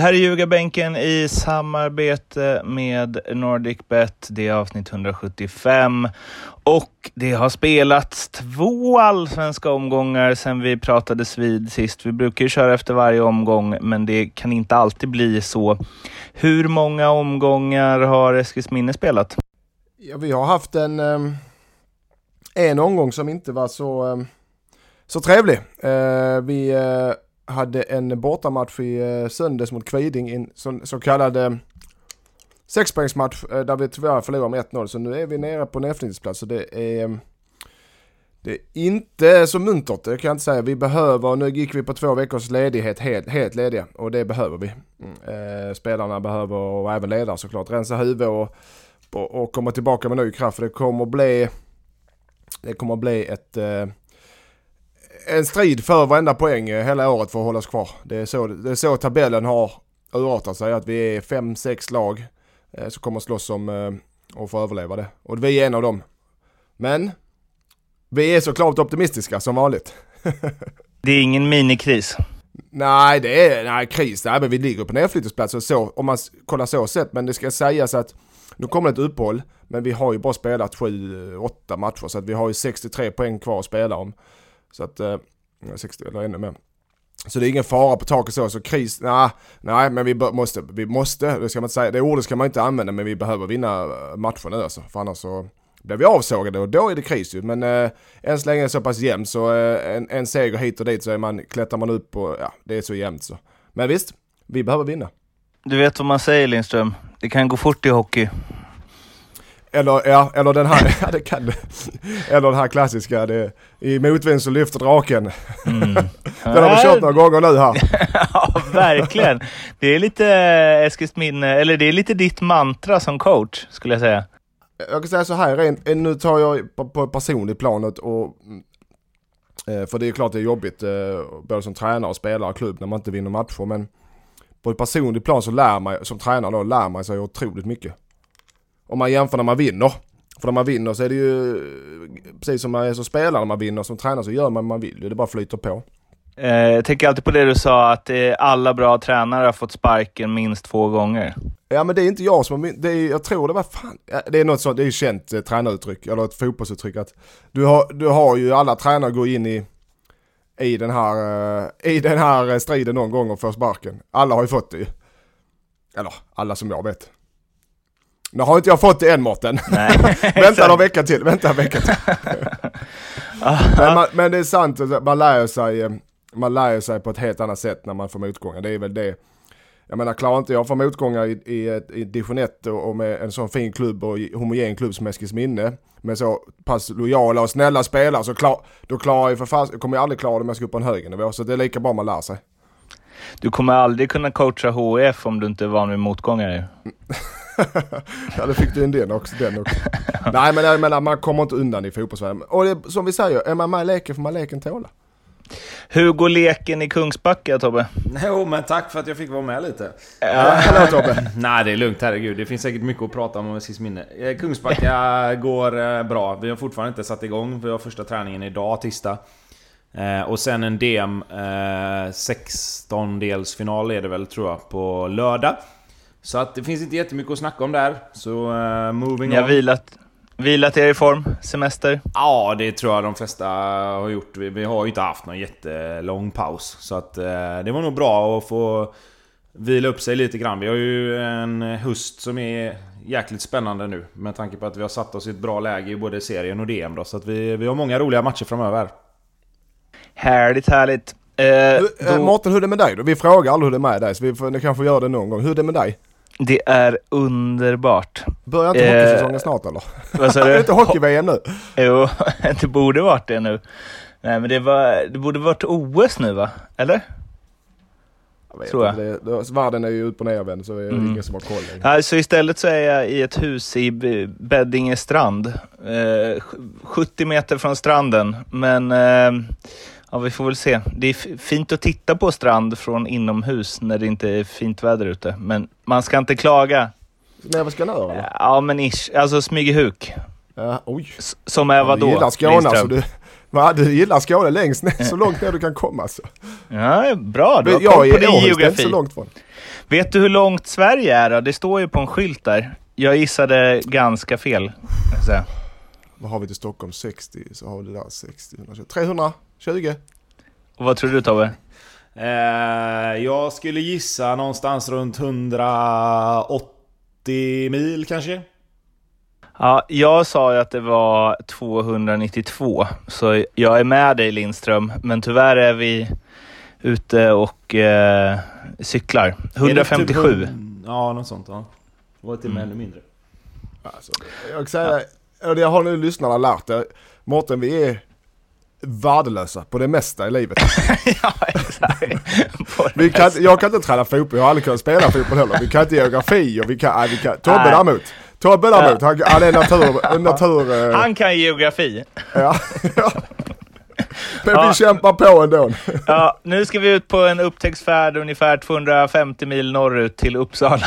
Det här är Ljugarbänken i samarbete med NordicBet. Det är avsnitt 175 och det har spelats två allsvenska omgångar sedan vi pratades vid sist. Vi brukar ju köra efter varje omgång, men det kan inte alltid bli så. Hur många omgångar har Eskilsminne spelat? Ja, vi har haft en, ehm, en omgång som inte var så, ehm, så trevlig. Eh, vi eh, hade en bortamatch i eh, söndags mot Kviding, en så, så kallad eh, sexpoängsmatch eh, där vi tyvärr förlorade med 1-0. Så nu är vi nere på nedflyttningsplats så det är det är inte så muntert, det kan jag inte säga. Vi behöver, nu gick vi på två veckors ledighet, helt, helt lediga. Och det behöver vi. Mm. Spelarna behöver, och även ledare såklart, rensa huvudet och, och, och komma tillbaka med ny kraft. För det kommer bli, det kommer bli ett en strid för varenda poäng eh, hela året för att hållas kvar. Det är så, det är så tabellen har urartat sig. Att vi är fem, sex lag eh, som kommer slåss om eh, att få överleva det. Och vi är en av dem. Men vi är såklart optimistiska som vanligt. det är ingen minikris? Nej, det är nej, kris. Nej, men vi ligger på nedflyttningsplats så, om man kollar så sett. Men det ska sägas att nu kommer det ett uppehåll. Men vi har ju bara spelat 7-8 matcher så att vi har ju 63 poäng kvar att spela om. Så att, eh, 60 eller ännu mer. Så det är ingen fara på taket så, så kris, nej, nej men vi måste, vi måste, det ska man inte säga, det ordet ska man inte använda men vi behöver vinna eh, matchen nu alltså. För annars så blir vi avsågade och då är det kris ju. Men eh, än så länge är det så pass jämnt så eh, en, en seger hit och dit så är man, klättrar man upp och ja, det är så jämnt så. Men visst, vi behöver vinna. Du vet vad man säger Lindström, det kan gå fort i hockey. Eller, ja, eller den här, ja, det kan Eller den här klassiska, det, i motvind så lyfter draken. Mm. den har vi kört några gånger nu här. ja, verkligen. Det är lite Eskilsminne, eller det är lite ditt mantra som coach, skulle jag säga. Jag kan säga så här, rent, eh, nu tar jag på, på personligt planet och eh, för det är klart det är jobbigt eh, både som tränare och spelare och klubb när man inte vinner matcher men på ett personligt plan så lär man, som tränare då, lär man sig otroligt mycket. Om man jämför när man vinner. För när man vinner så är det ju precis som man är som spelare när man vinner. Som tränare så gör man man vill. Det bara flyter på. Eh, jag tänker alltid på det du sa, att alla bra tränare har fått sparken minst två gånger. Ja men det är inte jag som har, det är, jag tror det var fan, det är något sånt, det är ju känt eh, tränaruttryck, eller ett fotbollsuttryck att du har, du har ju alla tränare går in i, i den här, uh, i den här striden någon gång och får sparken. Alla har ju fått det ju. Eller alla som jag vet. Nu har inte jag fått det än Mårten. vänta några vecka till, vänta en vecka till. men, man, men, det är sant, alltså, man lär sig, eh, man lär sig på ett helt annat sätt när man får motgångar. Det är väl det. Jag menar, klarar inte jag få motgångar i, i, i division 1 och, och med en sån fin klubb och homogen klubb som Eskilsminne med så pass lojala och snälla spelare så klar, då klarar jag för fast, kommer jag aldrig klara det om jag ska upp på en högre nivå. Så det är lika bra man lär sig. Du kommer aldrig kunna coacha HF om du inte är van vid motgångar ja, då fick du in den också. Den också. Nej, men jag menar, man kommer inte undan i fotbollsvärlden. Och det, som vi säger, är man med i leken får man leken tåla. Hur går leken i Kungsbacka, Tobbe? Jo, men tack för att jag fick vara med lite. Ja, hallå Tobbe! Nej, det är lugnt, herregud. Det finns säkert mycket att prata om om sist minne. Eh, Kungsbacka går eh, bra. Vi har fortfarande inte satt igång. Vi har första träningen idag, tisdag. Eh, och sen en DM, 16-delsfinal är det väl, tror jag, på lördag. Så att det finns inte jättemycket att snacka om där. Så uh, moving Ni har on. Vilat, vilat er i form? Semester? Ja, det tror jag de flesta har gjort. Vi, vi har ju inte haft någon jättelång paus. Så att uh, det var nog bra att få vila upp sig lite grann. Vi har ju en höst som är jäkligt spännande nu. Med tanke på att vi har satt oss i ett bra läge i både serien och DM då. Så att vi, vi har många roliga matcher framöver. Härligt, härligt. Eh, du, då... Mårten, hur är det med dig då? Vi frågar aldrig hur det är med dig, så vi får, kanske gör det någon gång. Hur är det med dig? Det är underbart. Börjar inte eh, hockeysäsongen snart eller? Vad sa du? är det inte hockey-VM nu? Jo, det borde varit det nu. Nej men det, var, det borde varit OS nu va? Eller? Jag vet Tror jag. Det, det, världen är ju upp och nervänd så är det mm. ingen som har koll längre. Alltså istället så är jag i ett hus i Beddinge strand. Eh, 70 meter från stranden. Men eh, Ja, vi får väl se. Det är fint att titta på strand från inomhus när det inte är fint väder ute. Men man ska inte klaga. Nej, vad ska ni göra Ja, men ish. Alltså Smygehuk. Ja, oj. som är vadå? Du gillar Skåne alltså. Du, Va, du gillar Skåne längst ner, så långt ner du kan komma alltså. Ja, bra. Du har jag koll på är din är geografi. så långt från. Vet du hur långt Sverige är då? Det står ju på en skylt där. Jag gissade ganska fel. Vad har vi till Stockholm? 60, så har vi det där 60, 120, 320. Och vad tror du Tobbe? Eh, jag skulle gissa någonstans runt 180 mil kanske. Ja, jag sa ju att det var 292, så jag är med dig Lindström. Men tyvärr är vi ute och eh, cyklar. Är det typ 157. hund- Ja, något sånt. Ja. Det var till och med ännu mindre. Alltså, jag säga, och det har nu lyssnarna lärt det. Mårten, vi är värdelösa på det mesta i livet. ja, exakt. Vi kan, jag kan inte träna fotboll, jag har aldrig kunnat spela fotboll heller. Vi kan inte geografi och vi kan, nej, vi kan Tobbe Nej. däremot. Tobbe däremot, han, han är natur, natur... eh, Han kan geografi. ja. Men Ja. vi kämpar på ändå. Ja, nu ska vi ut på en upptäcktsfärd ungefär 250 mil norrut till Uppsala.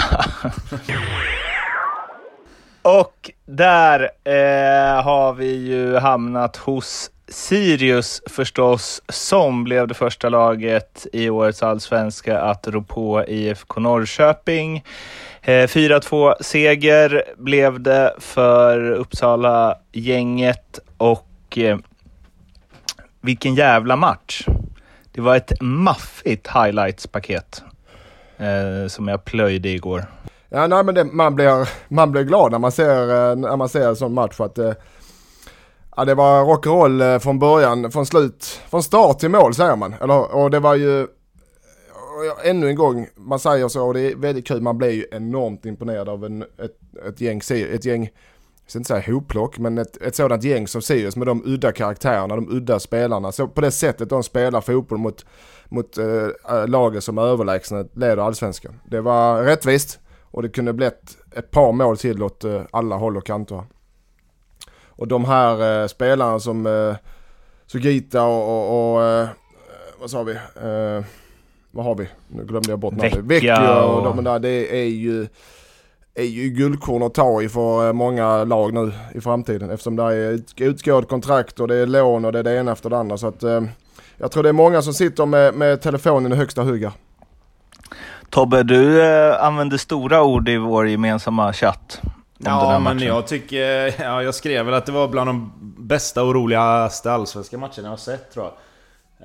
Och där eh, har vi ju hamnat hos Sirius förstås, som blev det första laget i årets allsvenska att rå på IFK Norrköping. Eh, 4-2 seger blev det för Uppsala-gänget och eh, vilken jävla match. Det var ett maffigt highlights-paket eh, som jag plöjde igår. Ja, nej, men det, man, blir, man blir glad när man ser, eh, när man ser en sån match för att eh, ja, det var rock'n'roll eh, från början, från slut, från start till mål säger man. Eller, och det var ju, ännu en gång, man säger så och det är väldigt kul, man blir ju enormt imponerad av en, ett, ett gäng, ett gäng, jag ska inte säga hopplock, men ett, ett sådant gäng som Sirius med de udda karaktärerna, de udda spelarna. Så på det sättet de spelar fotboll mot, mot äh, laget som överlägset leder allsvenskan. Det var rättvist och det kunde blivit ett par mål till åt äh, alla håll och kanter. Och de här eh, spelarna som eh, Sugita och, och, och eh, vad sa vi? Eh, vad har vi? Nu glömde jag bort namnet. Vecchia och och- de där, det är ju, är ju guldkorn att ta i för eh, många lag nu i framtiden. Eftersom det är utgått kontrakt och det är lån och det är det ena efter det andra. Så att eh, jag tror det är många som sitter med, med telefonen i högsta hugg här. Tobbe, du eh, använde stora ord i vår gemensamma chatt. Ja, men jag tycker... Ja, jag skrev väl att det var bland de bästa och roligaste allsvenska matcherna jag har sett tror jag.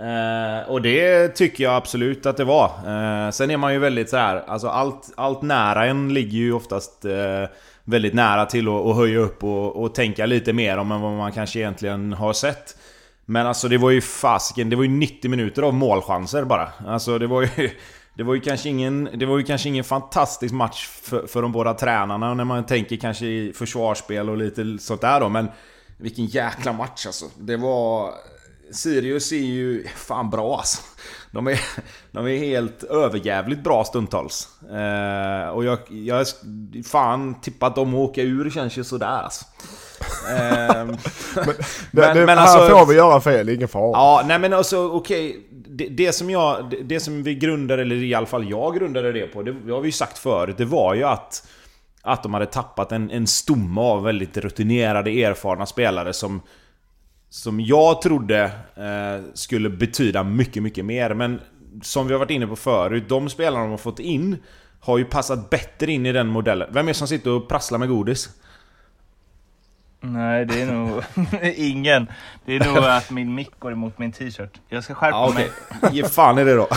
Eh, och det tycker jag absolut att det var. Eh, sen är man ju väldigt så här, alltså allt, allt nära en ligger ju oftast eh, väldigt nära till att, att höja upp och, och tänka lite mer om än vad man kanske egentligen har sett. Men alltså det var ju fasiken, det var ju 90 minuter av målchanser bara. Alltså det var ju... Det var ju kanske ingen, det var ju kanske ingen fantastisk match för, för de båda tränarna när man tänker kanske i försvarsspel och lite sånt där då, men vilken jäkla match alltså. Det var... Sirius är ju fan bra alltså. De är, de är helt överjävligt bra stundtals. Eh, och jag, jag fan tippat dem att åka ur känns ju sådär alltså. Eh, Det, det, men här alltså- får vi göra fel, ingen fara. Ja, nej men alltså okej. Det, det som jag... Det, det som vi grundade, eller i alla fall jag grundade det på, det, det har vi ju sagt förut, det var ju att... Att de hade tappat en, en stomme av väldigt rutinerade, erfarna spelare som... Som jag trodde eh, skulle betyda mycket, mycket mer. Men som vi har varit inne på förut, de spelarna de har fått in har ju passat bättre in i den modellen. Vem är det som sitter och prasslar med godis? Nej, det är nog ingen. Det är nog att min mick går emot min t-shirt. Jag ska skärpa Ja, mig. okej. Ge fan i det då.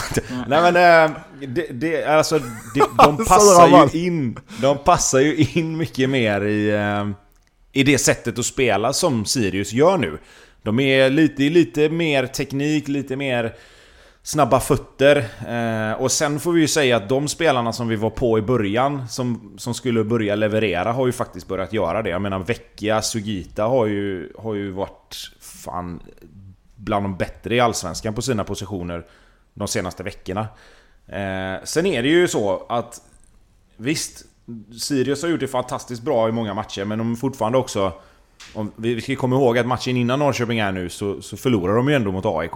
Nej men eh, det, det, alltså, det, de passar ju in. De passar ju in mycket mer i, eh, i det sättet att spela som Sirius gör nu. De är lite, lite mer teknik, lite mer snabba fötter. Eh, och sen får vi ju säga att de spelarna som vi var på i början, som, som skulle börja leverera, har ju faktiskt börjat göra det. Jag menar Vecchia, Sugita har ju, har ju varit fan bland de bättre i Allsvenskan på sina positioner de senaste veckorna. Eh, sen är det ju så att visst, Sirius har gjort det fantastiskt bra i många matcher, men de är fortfarande också... Om, vi ska komma ihåg att matchen innan Norrköping är nu så, så förlorar de ju ändå mot AIK.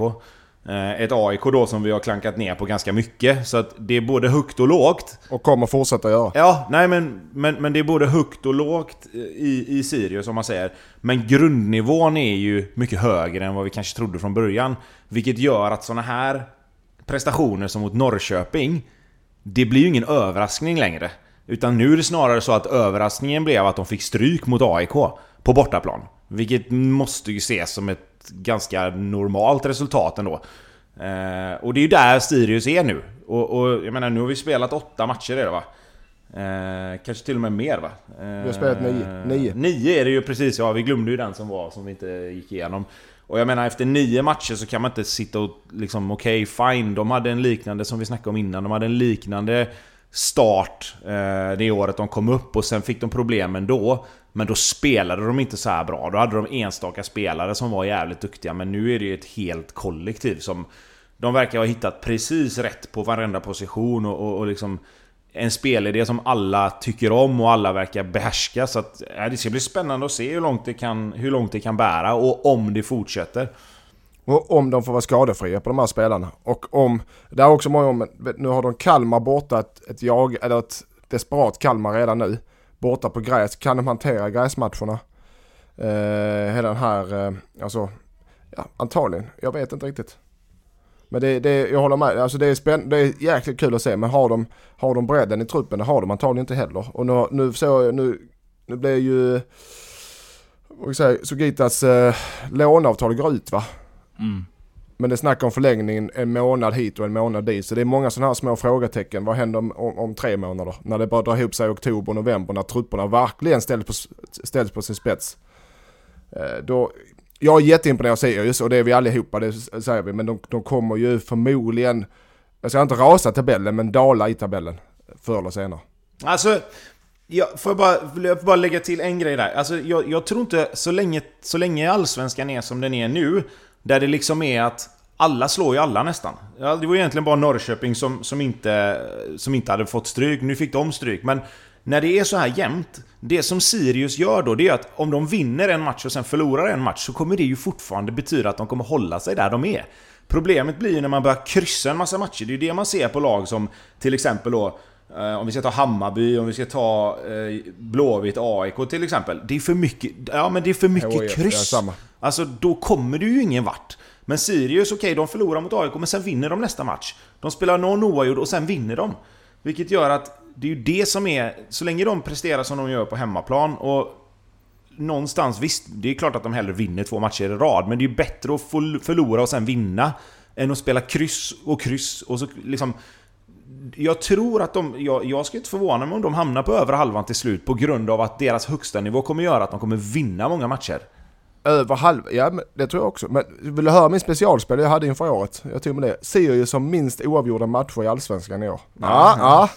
Eh, ett AIK då som vi har klankat ner på ganska mycket. Så att det är både högt och lågt. Och kommer fortsätta göra. Ja, nej men, men, men det är både högt och lågt i, i Sirius om man säger. Men grundnivån är ju mycket högre än vad vi kanske trodde från början. Vilket gör att såna här prestationer som mot Norrköping, det blir ju ingen överraskning längre. Utan nu är det snarare så att överraskningen blev att de fick stryk mot AIK på bortaplan. Vilket måste ju ses som ett ganska normalt resultat ändå. Eh, och det är ju där Sirius är nu. Och, och, jag menar, nu har vi spelat åtta matcher redan va? Eh, kanske till och med mer va? Eh, vi har spelat nio. nio. Nio är det ju precis, ja vi glömde ju den som var som vi inte gick igenom. Och jag menar efter nio matcher så kan man inte sitta och liksom okej okay, fine, de hade en liknande som vi snackade om innan, de hade en liknande start eh, det året de kom upp och sen fick de problem ändå. Men då spelade de inte så här bra. Då hade de enstaka spelare som var jävligt duktiga. Men nu är det ju ett helt kollektiv som... De verkar ha hittat precis rätt på varenda position och, och, och liksom... En spelidé som alla tycker om och alla verkar behärska. Så att, ja, det ska bli spännande att se hur långt, det kan, hur långt det kan bära och om det fortsätter. Och om de får vara skadefria på de här spelarna. Och om, det är också många om, nu har de Kalmar borta ett, ett jag, eller ett desperat Kalmar redan nu borta på gräs. Kan de hantera gräsmatcherna? Eh, hela den här, eh, alltså, ja, antagligen. Jag vet inte riktigt. Men det, det, jag håller med. Alltså det är, spänn, det är jäkligt kul att se. Men har de, har de bredden i truppen? Det har de antagligen inte heller. Och nu, nu så nu, nu blir ju, vad ska jag säga, Sugitas eh, låneavtal går ut va? Mm. Men det snackar om förlängningen en månad hit och en månad dit. Så det är många sådana här små frågetecken. Vad händer om, om, om tre månader? När det bara drar ihop sig i oktober, november, när trupperna verkligen ställs på, ställs på sin spets. Eh, då, jag är jätteimponerad av Sirius och det är vi allihopa, det säger vi. Men de, de kommer ju förmodligen, jag ska inte rasa tabellen, men dala i tabellen. Förr eller senare. Alltså, jag får bara, jag får bara lägga till en grej där. Alltså, jag, jag tror inte, så länge, så länge allsvenskan är som den är nu, där det liksom är att alla slår ju alla nästan. Ja, det var egentligen bara Norrköping som, som, inte, som inte hade fått stryk. Nu fick de stryk. Men när det är så här jämnt, det som Sirius gör då, det är att om de vinner en match och sen förlorar en match så kommer det ju fortfarande betyda att de kommer hålla sig där de är. Problemet blir ju när man börjar kryssa en massa matcher. Det är ju det man ser på lag som till exempel då om vi ska ta Hammarby, om vi ska ta eh, Blåvitt, AIK till exempel. Det är för mycket, ja, men det är för mycket kryss. Alltså då kommer du ju ingen vart. Men Sirius, okej, okay, de förlorar mot AIK, men sen vinner de nästa match. De spelar någon oavgjord och sen vinner de. Vilket gör att det är ju det som är... Så länge de presterar som de gör på hemmaplan och... Någonstans, visst, det är klart att de hellre vinner två matcher i rad, men det är ju bättre att förlora och sen vinna än att spela kryss och kryss och så liksom... Jag tror att de... Jag, jag ska inte förvåna mig om de hamnar på övre halvan till slut på grund av att deras högsta nivå kommer göra att de kommer vinna många matcher. Över halv... Ja, det tror jag också. Men vill du höra min specialspel jag hade inför året? Jag tog med det. Sirius som minst oavgjorda matcher i Allsvenskan i år. Ja, ja.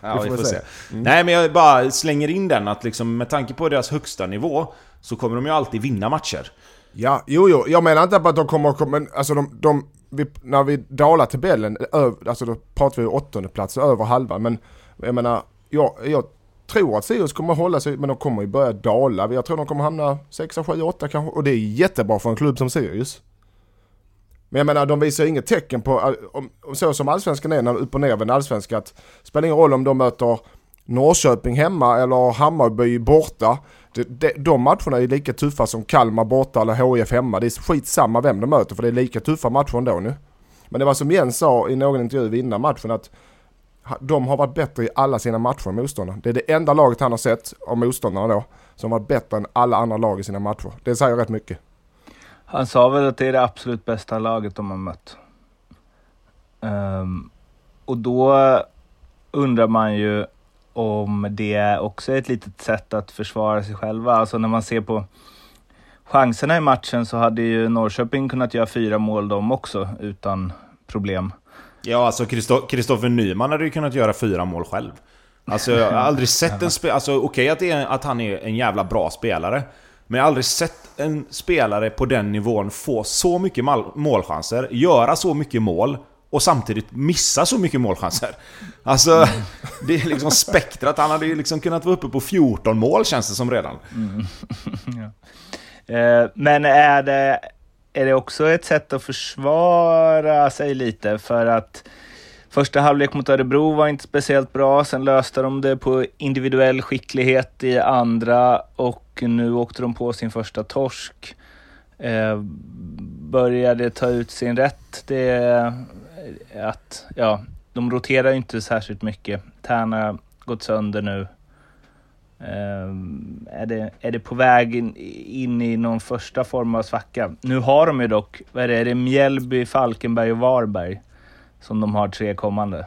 ja vi får, se. Mm. Nej, men jag bara slänger in den att liksom med tanke på deras högsta nivå så kommer de ju alltid vinna matcher. Ja, jo, jo. Jag menar inte att de kommer... Men alltså de... de vi, när vi dalar tabellen, alltså då pratar vi åttonde plats över halva, Men jag menar, jag, jag tror att Sirius kommer hålla sig, men de kommer ju börja dala. Jag tror de kommer hamna 6, 7, 8 kanske. Och det är jättebra för en klubb som Sirius. Men jag menar, de visar inget tecken på, om, så som allsvenskan är, när upp och ner vid en allsvenska, att det spelar ingen roll om de möter Norrköping hemma eller Hammarby borta. De, de, matcherna är lika tuffa som Kalmar borta eller HIF hemma. Det är skitsamma vem de möter för det är lika tuffa matcher ändå nu. Men det var som Jens sa i någon intervju innan matchen att de har varit bättre i alla sina matcher än motståndarna. Det är det enda laget han har sett av motståndarna då som har varit bättre än alla andra lag i sina matcher. Det säger rätt mycket. Han sa väl att det är det absolut bästa laget de har mött. Um, och då undrar man ju om det också är ett litet sätt att försvara sig själva. Alltså när man ser på chanserna i matchen så hade ju Norrköping kunnat göra fyra mål de också utan problem. Ja, alltså Kristoffer Nyman hade ju kunnat göra fyra mål själv. Alltså jag har aldrig sett en spelare... Alltså okej okay, att, att han är en jävla bra spelare. Men jag har aldrig sett en spelare på den nivån få så mycket målchanser, göra så mycket mål och samtidigt missa så mycket målchanser. Alltså, det är liksom spektrat. Han hade ju liksom kunnat vara uppe på 14 mål känns det som redan. Mm. ja. eh, men är det är det också ett sätt att försvara sig lite för att Första halvlek mot Örebro var inte speciellt bra, sen löste de det på individuell skicklighet i andra och nu åkte de på sin första torsk. Eh, började ta ut sin rätt. Det att, ja, de roterar inte särskilt mycket. Tärna gått sönder nu. Um, är, det, är det på väg in, in, i någon första form av svacka? Nu har de ju dock, vad är det, är det Mjällby, Falkenberg och Varberg som de har tre kommande.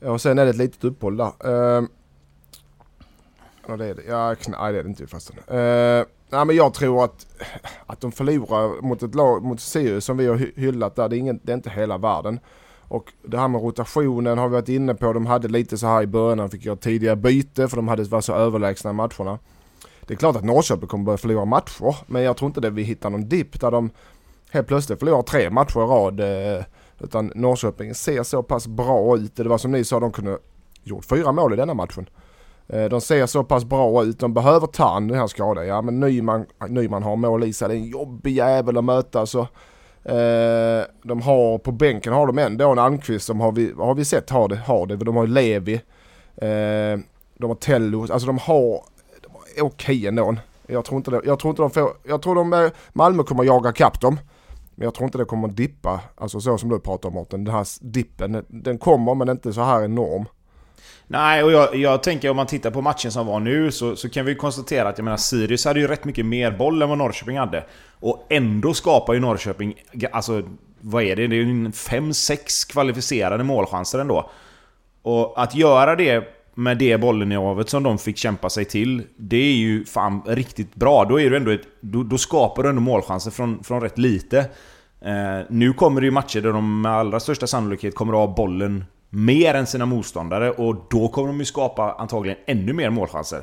Ja, och sen är det ett litet uppehåll där. Uh, ja, det är det. Ja, nej, det är det inte förresten. Ehm, uh, nej, men jag tror att, att de förlorar mot ett lag, mot Sirius som vi har hyllat där, det är, ingen, det är inte hela världen. Och det här med rotationen har vi varit inne på. De hade lite så här i början, de fick göra tidiga byte för de hade varit så överlägsna i matcherna. Det är klart att Norrköping kommer börja förlora matcher, men jag tror inte det vi hittar någon dipp där de helt plötsligt förlorar tre matcher i rad. Eh, utan Norrköping ser så pass bra ut. Det var som ni sa, de kunde gjort fyra mål i denna matchen. Eh, de ser så pass bra ut. De behöver Tann den här skadan. Ja men Nyman, Nyman har mål i sig. Det är en jobbig jävel att möta. Så, eh, de har på bänken har de ändå en Almqvist som har vi, har vi sett har det. Har det. De har Levi. Eh, de har Tello. Alltså de har, de har okej okay ändå. Jag tror inte, det, jag tror inte de får, jag tror de, eh, Malmö kommer jaga kapp dem. Men jag tror inte det kommer att dippa, alltså så som du pratar om Mårten. Den här dippen, den kommer men inte så här enorm. Nej, och jag, jag, tänker om man tittar på matchen som var nu så, så kan vi konstatera att jag menar Sirius hade ju rätt mycket mer boll än vad Norrköping hade. Och ändå skapar ju Norrköping, alltså vad är det? Det är ju 5-6 kvalificerade målchanser ändå. Och att göra det med det bollinnehavet som de fick kämpa sig till, det är ju fan riktigt bra. Då, är du ändå ett, då, då skapar du ändå målchanser från, från rätt lite. Eh, nu kommer det ju matcher där de med allra största sannolikhet kommer att ha bollen mer än sina motståndare och då kommer de ju skapa antagligen ännu mer målchanser.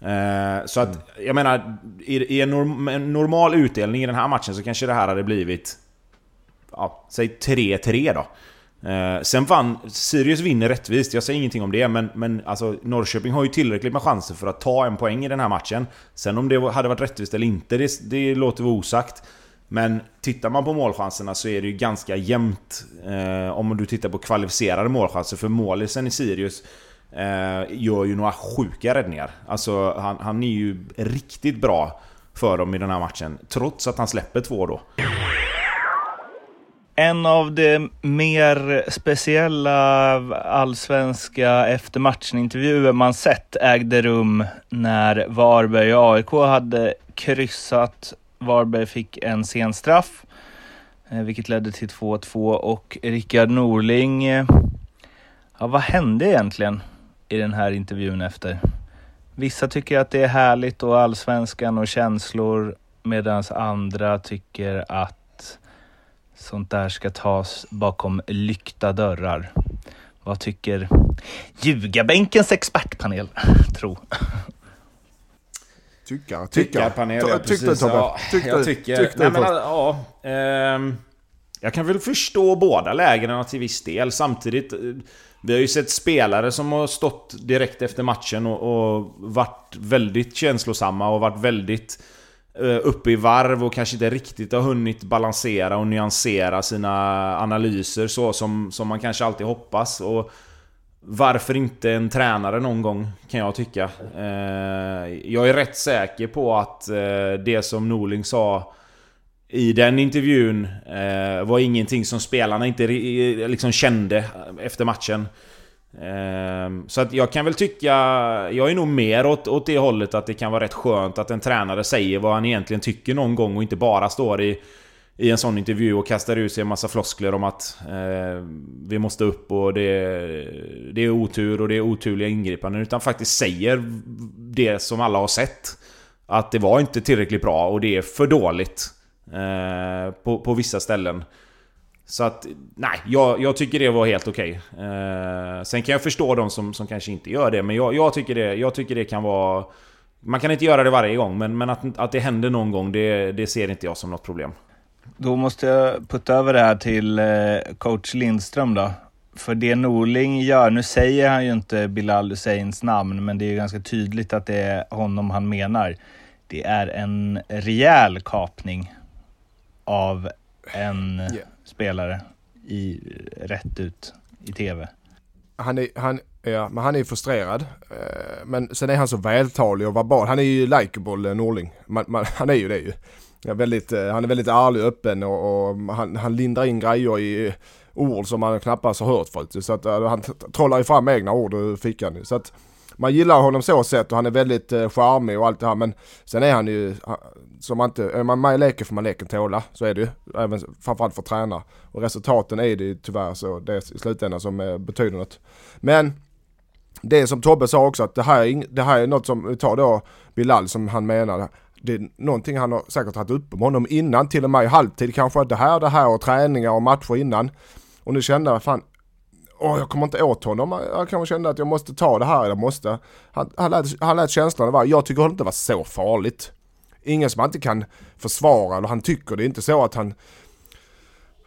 Eh, så att, jag menar, i, i en, norm, en, normal utdelning i den här matchen så kanske det här hade blivit... Ja, säg 3-3 då. Eh, sen vann... Sirius vinner rättvist, jag säger ingenting om det, men, men alltså, Norrköping har ju tillräckligt med chanser för att ta en poäng i den här matchen. Sen om det hade varit rättvist eller inte, det, det låter vara osagt. Men tittar man på målchanserna så är det ju ganska jämnt eh, om du tittar på kvalificerade målchanser. För målisen i Sirius eh, gör ju några sjuka räddningar. Alltså han, han är ju riktigt bra för dem i den här matchen. Trots att han släpper två då. En av de mer speciella allsvenska eftermatchen-intervjuer man sett ägde rum när Varberg och AIK hade kryssat. Varberg fick en sen straff, eh, vilket ledde till 2-2 och Rickard Norling. Eh, ja, vad hände egentligen i den här intervjun efter? Vissa tycker att det är härligt och allsvenskan och känslor medan andra tycker att sånt där ska tas bakom lyckta dörrar. Vad tycker Ljugarbänkens expertpanel tro? Tycka, tycka. Tyckarpanel, Tyckte Tobbe? Ja, jag tycker... Tyckte nej, men, ja, eh, jag kan väl förstå båda lägren till viss del. Samtidigt, eh, vi har ju sett spelare som har stått direkt efter matchen och, och varit väldigt känslosamma och varit väldigt Eh, uppe i varv och kanske inte riktigt har hunnit balansera och nyansera sina analyser så som, som man kanske alltid hoppas. Och varför inte en tränare någon gång, kan jag tycka. Eh, jag är rätt säker på att eh, det som Norling sa i den intervjun eh, var ingenting som spelarna inte liksom kände efter matchen. Så att jag kan väl tycka... Jag är nog mer åt, åt det hållet att det kan vara rätt skönt att en tränare säger vad han egentligen tycker någon gång och inte bara står i, i en sån intervju och kastar ur sig en massa floskler om att eh, vi måste upp och det, det är otur och det är oturliga ingripanden. Utan faktiskt säger det som alla har sett. Att det var inte tillräckligt bra och det är för dåligt eh, på, på vissa ställen. Så att, nej, jag, jag tycker det var helt okej. Okay. Eh, sen kan jag förstå de som, som kanske inte gör det, men jag, jag, tycker det, jag tycker det kan vara... Man kan inte göra det varje gång, men, men att, att det händer någon gång, det, det ser inte jag som något problem. Då måste jag putta över det här till eh, coach Lindström då. För det Norling gör, nu säger han ju inte Bilal Husseins namn, men det är ju ganska tydligt att det är honom han menar. Det är en rejäl kapning av en yeah. spelare i, rätt ut i TV. Han är, han, ja, men han är frustrerad. Eh, men sen är han så vältalig och verbal. Han är ju likeable, Norling. Man, man, han är ju det ju. Ja, väldigt, eh, han är väldigt ärlig och öppen och, och han, han lindar in grejer i ord som man knappast har hört förut. Så att eh, han trollar ju fram egna ord ur fickan. Så att man gillar honom så sett och han är väldigt eh, charmig och allt det här men sen är han ju, som man inte, är man med i leken får man leken tåla. Så är det ju. Även framförallt för tränare. Och resultaten är det ju tyvärr så det är i slutändan som betyder något. Men det som Tobbe sa också att det här, är, det här är något som, vi tar då Bilal som han menade det är någonting han har säkert haft uppe med honom innan, till och med i halvtid kanske. Det här, det här och träningar och matcher innan. Och nu kände jag fan, åh jag kommer inte åt honom. Jag kanske kände att jag måste ta det här, jag måste. Han, han, lät, han lät känslan vara, jag tycker inte det var så farligt. Ingen som han inte kan försvara, eller han tycker det är inte så att han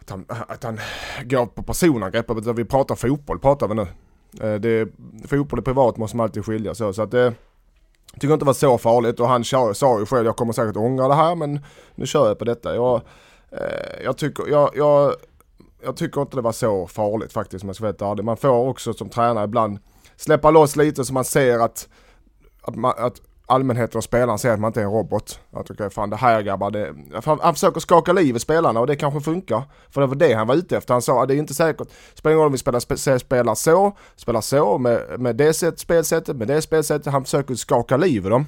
att han, att han går på personangrepp, utan vi pratar fotboll pratar vi nu. Eh, det, fotboll och privat måste man alltid skilja så. så att det, tycker inte det var så farligt och han sa ju själv jag kommer säkert ångra det här men nu kör jag på detta. Jag, eh, jag, tycker, jag, jag, jag tycker inte det var så farligt faktiskt om jag ska vara ärlig. Man får också som tränare ibland släppa loss lite så man ser att, att, man, att allmänheten och spelarna ser att man inte är en robot. Att okej, fan det här grabbar, det, han försöker skaka liv i spelarna och det kanske funkar. För det var det han var ute efter. Han sa att det är inte säkert, spelar ingen roll om vi spelar, spelar så, spelar så, med, med det sätt, spelsättet, med det spelsättet. Han försöker skaka liv i dem.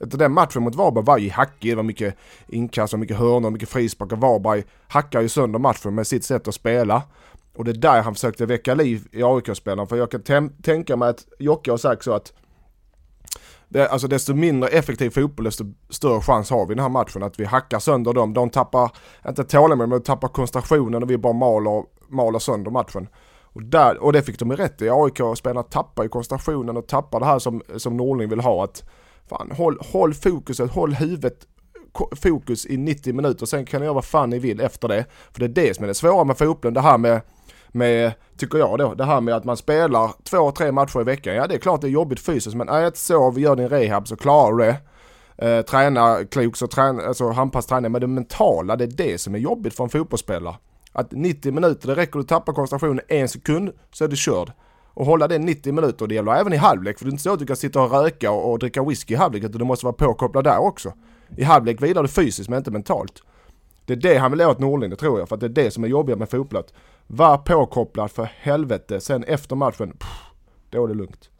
Efter den matchen mot Varberg var ju hackig, det var mycket inkast och mycket hörnor, mycket frisparkar. Varberg hackar ju sönder matchen med sitt sätt att spela. Och det är där han försökte väcka liv i AIK-spelarna. För jag kan tänka mig att Jocke har sagt så att det, alltså desto mindre effektiv fotboll desto större chans har vi i den här matchen att vi hackar sönder dem. De tappar, inte tålamod men de tappar koncentrationen och vi bara maler, maler sönder matchen. Och, där, och det fick de ju rätt i. AIK-spelarna tappar ju koncentrationen och tappar det här som, som Norling vill ha. att fan, håll, håll fokuset, håll huvudet fokus i 90 minuter. Sen kan ni göra vad fan ni vill efter det. För det är det som är det svåra med fotbollen. Det här med med, tycker jag då, det här med att man spelar två, tre matcher i veckan. Ja det är klart det är jobbigt fysiskt men ät, sov, gör din rehab så klarar du det. Eh, träna klokt, så träna, alltså handpass träning. Men det mentala, det är det som är jobbigt för en fotbollsspelare. Att 90 minuter, det räcker att tappar koncentrationen en sekund så är du körd. Och hålla det 90 minuter, det gäller även i halvlek. För det är inte så att du kan sitta och röka och, och dricka whisky i halvlek, utan du måste vara påkopplad där också. I halvlek vilar du fysiskt men inte mentalt. Det är det han vill åt Norling, det tror jag. För att det är det som är jobbigt med fotboll. Var påkopplad för helvete. Sen efter matchen, pff, då är det lugnt.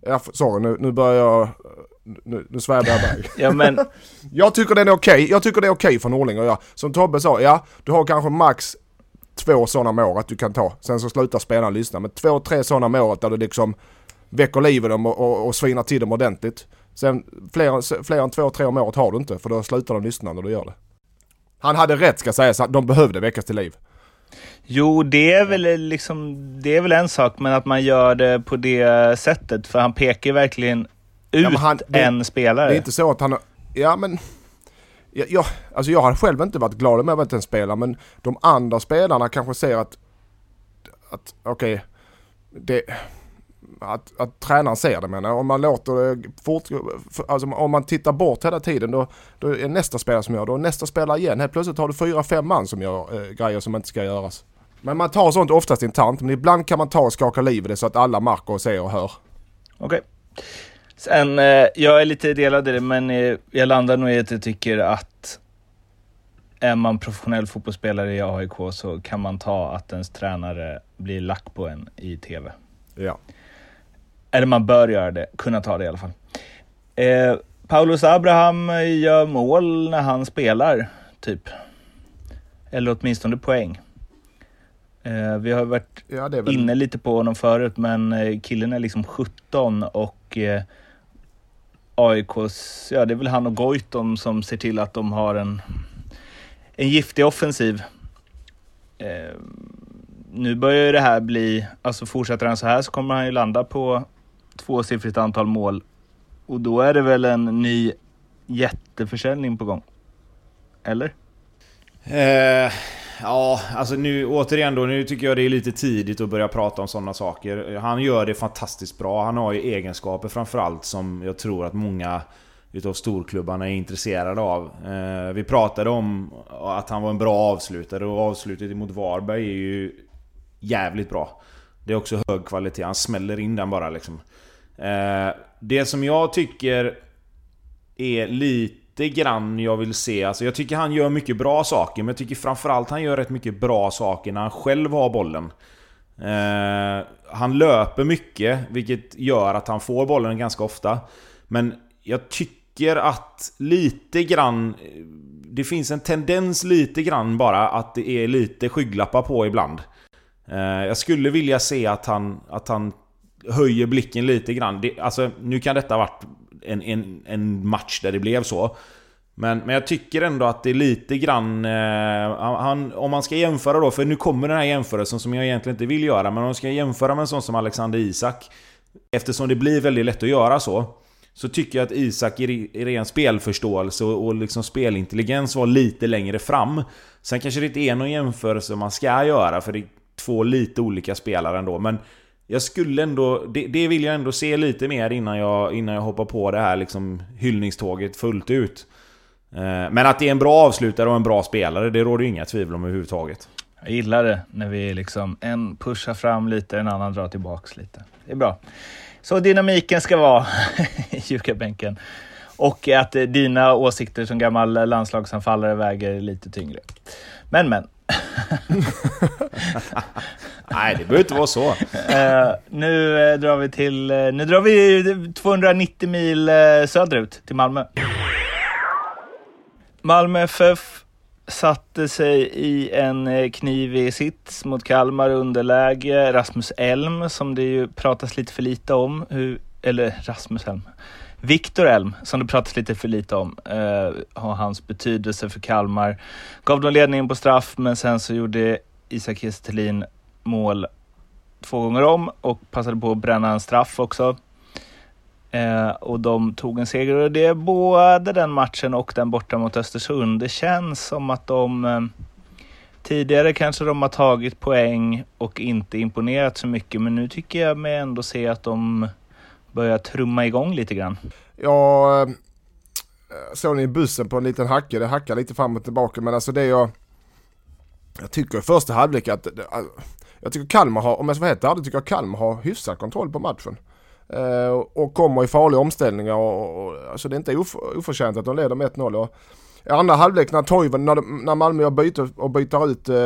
Ja, sorry, nu, nu börjar jag... Nu, nu svär jag iväg. ja, men... jag tycker den är okej. Okay. Jag tycker det är okej okay för Norling och jag. Som Tobbe sa, ja, du har kanske max två sådana om året du kan ta. Sen så slutar spelaren lyssna. Men två, tre sådana om året där du liksom väcker liv i dem och, och, och svinar till dem ordentligt. Sen fler, fler än två, tre om året har du inte för då slutar de lyssna när du gör det. Han hade rätt ska sägas, de behövde väckas till liv. Jo, det är väl liksom, det är väl en sak, men att man gör det på det sättet. För han pekar verkligen ut ja, han, det, en spelare. Det är inte så att han, ja men, jag, jag, alltså jag har själv inte varit glad om jag varit en spelare, men de andra spelarna kanske ser att, att okej, okay, det att, att tränaren ser det menar Om man låter det fortgå, alltså om man tittar bort hela tiden då, då är nästa spelare som gör det och nästa spelare igen. Helt plötsligt har du fyra, fem man som gör eh, grejer som inte ska göras. Men man tar sånt oftast internt men ibland kan man ta och skaka liv i det så att alla märker och ser och hör. Okej. Okay. Sen, eh, jag är lite delad i det men eh, jag landar nog i att jag tycker att är man professionell fotbollsspelare i AIK så kan man ta att ens tränare blir lack på en i TV. Ja. Eller man bör göra det, kunna ta det i alla fall. Eh, Paulus Abraham gör mål när han spelar, typ. Eller åtminstone poäng. Eh, vi har varit ja, väl... inne lite på honom förut, men eh, killen är liksom 17 och eh, AIKs, ja det är väl han och Goitom som ser till att de har en, en giftig offensiv. Eh, nu börjar ju det här bli, alltså fortsätter han så här så kommer han ju landa på tvåsiffrigt antal mål. Och då är det väl en ny jätteförsäljning på gång? Eller? Eh, ja, alltså nu återigen då, nu tycker jag det är lite tidigt att börja prata om sådana saker. Han gör det fantastiskt bra. Han har ju egenskaper framförallt som jag tror att många utav storklubbarna är intresserade av. Eh, vi pratade om att han var en bra avslutare och avslutet mot Varberg är ju jävligt bra. Det är också hög kvalitet, han smäller in den bara liksom. Eh, det som jag tycker är lite Lite grann jag vill se, alltså jag tycker han gör mycket bra saker, men jag tycker framförallt han gör rätt mycket bra saker när han själv har bollen. Eh, han löper mycket, vilket gör att han får bollen ganska ofta. Men jag tycker att lite grann... Det finns en tendens lite grann bara att det är lite skygglappar på ibland. Eh, jag skulle vilja se att han, att han höjer blicken lite grann. Det, alltså, nu kan detta ha varit en, en, en match där det blev så. Men, men jag tycker ändå att det är lite grann... Eh, han, om man ska jämföra då, för nu kommer den här jämförelsen som jag egentligen inte vill göra, men om man ska jämföra med en sån som Alexander Isak. Eftersom det blir väldigt lätt att göra så. Så tycker jag att Isak i, ren spelförståelse och, och liksom spelintelligens var lite längre fram. Sen kanske det inte är någon jämförelse man ska göra, för det är två lite olika spelare ändå. Men jag skulle ändå... Det, det, vill jag ändå se lite mer innan jag, innan jag hoppar på det här liksom hyllningståget fullt ut. Eh, men att det är en bra avslutare och en bra spelare, det råder ju inga tvivel om överhuvudtaget. Jag gillar det när vi liksom en pushar fram lite, en annan drar tillbaks lite. Det är bra. Så dynamiken ska vara i ljugarbänken. Och att dina åsikter som gammal landslagsanfallare väger lite tyngre. Men men. Nej, det behöver inte vara så. Uh, nu uh, drar vi till... Uh, nu drar vi 290 mil söderut till Malmö. Malmö FF satte sig i en knivig sits mot Kalmar underläge. Rasmus Elm, som det ju pratas lite för lite om, hur, eller Rasmus Elm, Viktor Elm, som det pratas lite för lite om, eh, har hans betydelse för Kalmar. Gav dem ledningen på straff, men sen så gjorde Isak Kiese mål två gånger om och passade på att bränna en straff också. Eh, och de tog en seger och det är både den matchen och den borta mot Östersund. Det känns som att de eh, Tidigare kanske de har tagit poäng och inte imponerat så mycket men nu tycker jag mig ändå se att de Börja trumma igång lite grann. Ja, eh, såg ni bussen på en liten hacke, det hackar lite fram och tillbaka men alltså det jag jag tycker i första halvlek att jag tycker Kalmar har, om jag ska vara helt ärlig, tycker jag Kalmar har hyfsad kontroll på matchen. Eh, och kommer i farliga omställningar och, och alltså det är inte of, oförtjänt att de leder med 1-0. I andra halvlek när Toivonen, när, när Malmö byter och byter ut, eh,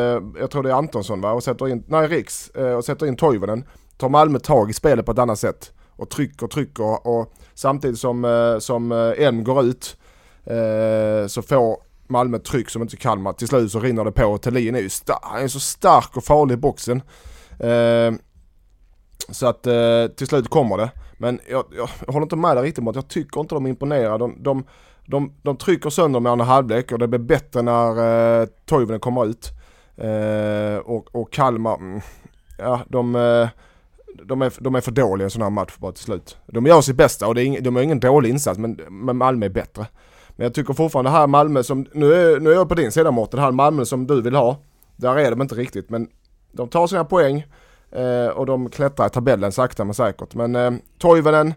jag tror det är Antonsson va, och sätter in, nej Riks, eh, och sätter in Toivonen, tar Malmö tag i spelet på ett annat sätt. Och trycker, trycker och samtidigt som, eh, som eh, en går ut eh, så får Malmö tryck som inte Kalmar. Till slut så rinner det på. och Thelin är ju han är så stark och farlig i boxen. Eh, så att eh, till slut kommer det. Men jag, jag, jag håller inte med dig riktigt mot. Jag tycker inte de imponerar. De, de, de, de trycker sönder med andra halvlek och det blir bättre när eh, Toivonen kommer ut. Eh, och, och Kalmar, mm, ja de, eh, de, är, de är för dåliga i en sån här match bara till slut. De gör sitt bästa och det är ing, de har ingen dålig insats men, men Malmö är bättre. Men jag tycker fortfarande här Malmö som, nu är, nu är jag på din sida Mårten, det här Malmö som du vill ha. Där är de inte riktigt men de tar sina poäng eh, och de klättrar i tabellen sakta men säkert. Men eh, Toivonen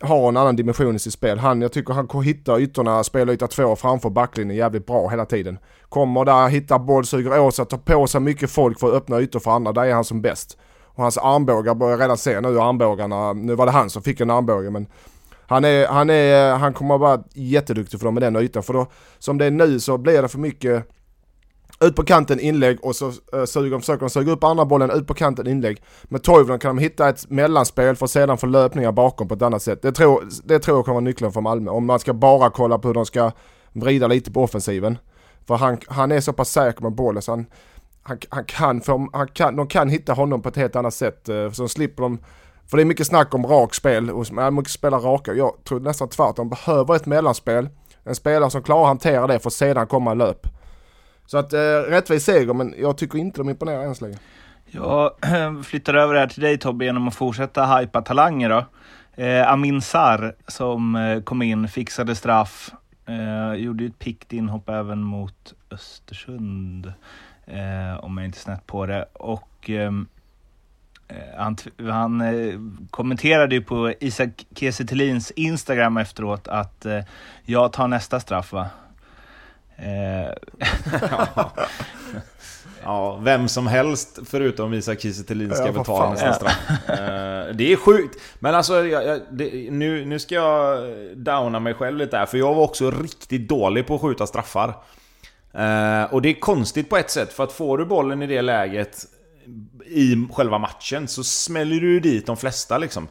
har en annan dimension i sitt spel. Han, jag tycker han hittar ytorna, spelar yta två framför backlinjen jävligt bra hela tiden. Kommer där, hittar boll, suger åt sig, tar på sig mycket folk för att öppna ytor för andra. Där är han som bäst. Och hans armbågar börjar redan se nu armbågarna, nu var det han som fick en armbåge men han, är, han, är, han kommer att vara jätteduktig för dem med den ytan. För då, som det är nu så blir det för mycket ut på kanten inlägg och så uh, suger, försöker de suga upp andra bollen ut på kanten inlägg. Med Toivonen kan de hitta ett mellanspel för att sedan få löpningar bakom på ett annat sätt. Det tror, det tror jag kommer vara nyckeln för Malmö. Om man ska bara kolla på hur de ska vrida lite på offensiven. För han, han är så pass säker med bollen så han, han, han kan, för, han kan, de kan hitta honom på ett helt annat sätt. Eh, så slipper de för det är mycket snack om rakspel och äh, mycket spela raka. Jag tror nästan tvärtom. De behöver ett mellanspel. En spelare som klarar att hantera det för att sedan komma löp. Så att eh, rättvis seger men jag tycker inte de imponerar än så länge. Jag flyttar över det här till dig Tobbe genom att fortsätta hypa talanger då. Eh, Amin Sar som eh, kom in, fixade straff, eh, gjorde ett pickt inhopp även mot Östersund. Eh, om jag inte snett på det. Och ehm, Eh, han, han eh, kommenterade ju på Isak Kiese Instagram efteråt att eh, jag tar nästa straff va? Eh. ja. ja, vem som helst förutom Isak Kiese ska ja, betala nästa straff. Det är sjukt. Men alltså, jag, jag, det, nu, nu ska jag downa mig själv lite här, för jag var också riktigt dålig på att skjuta straffar. Eh, och det är konstigt på ett sätt, för att får du bollen i det läget i själva matchen så smäller du dit de flesta liksom.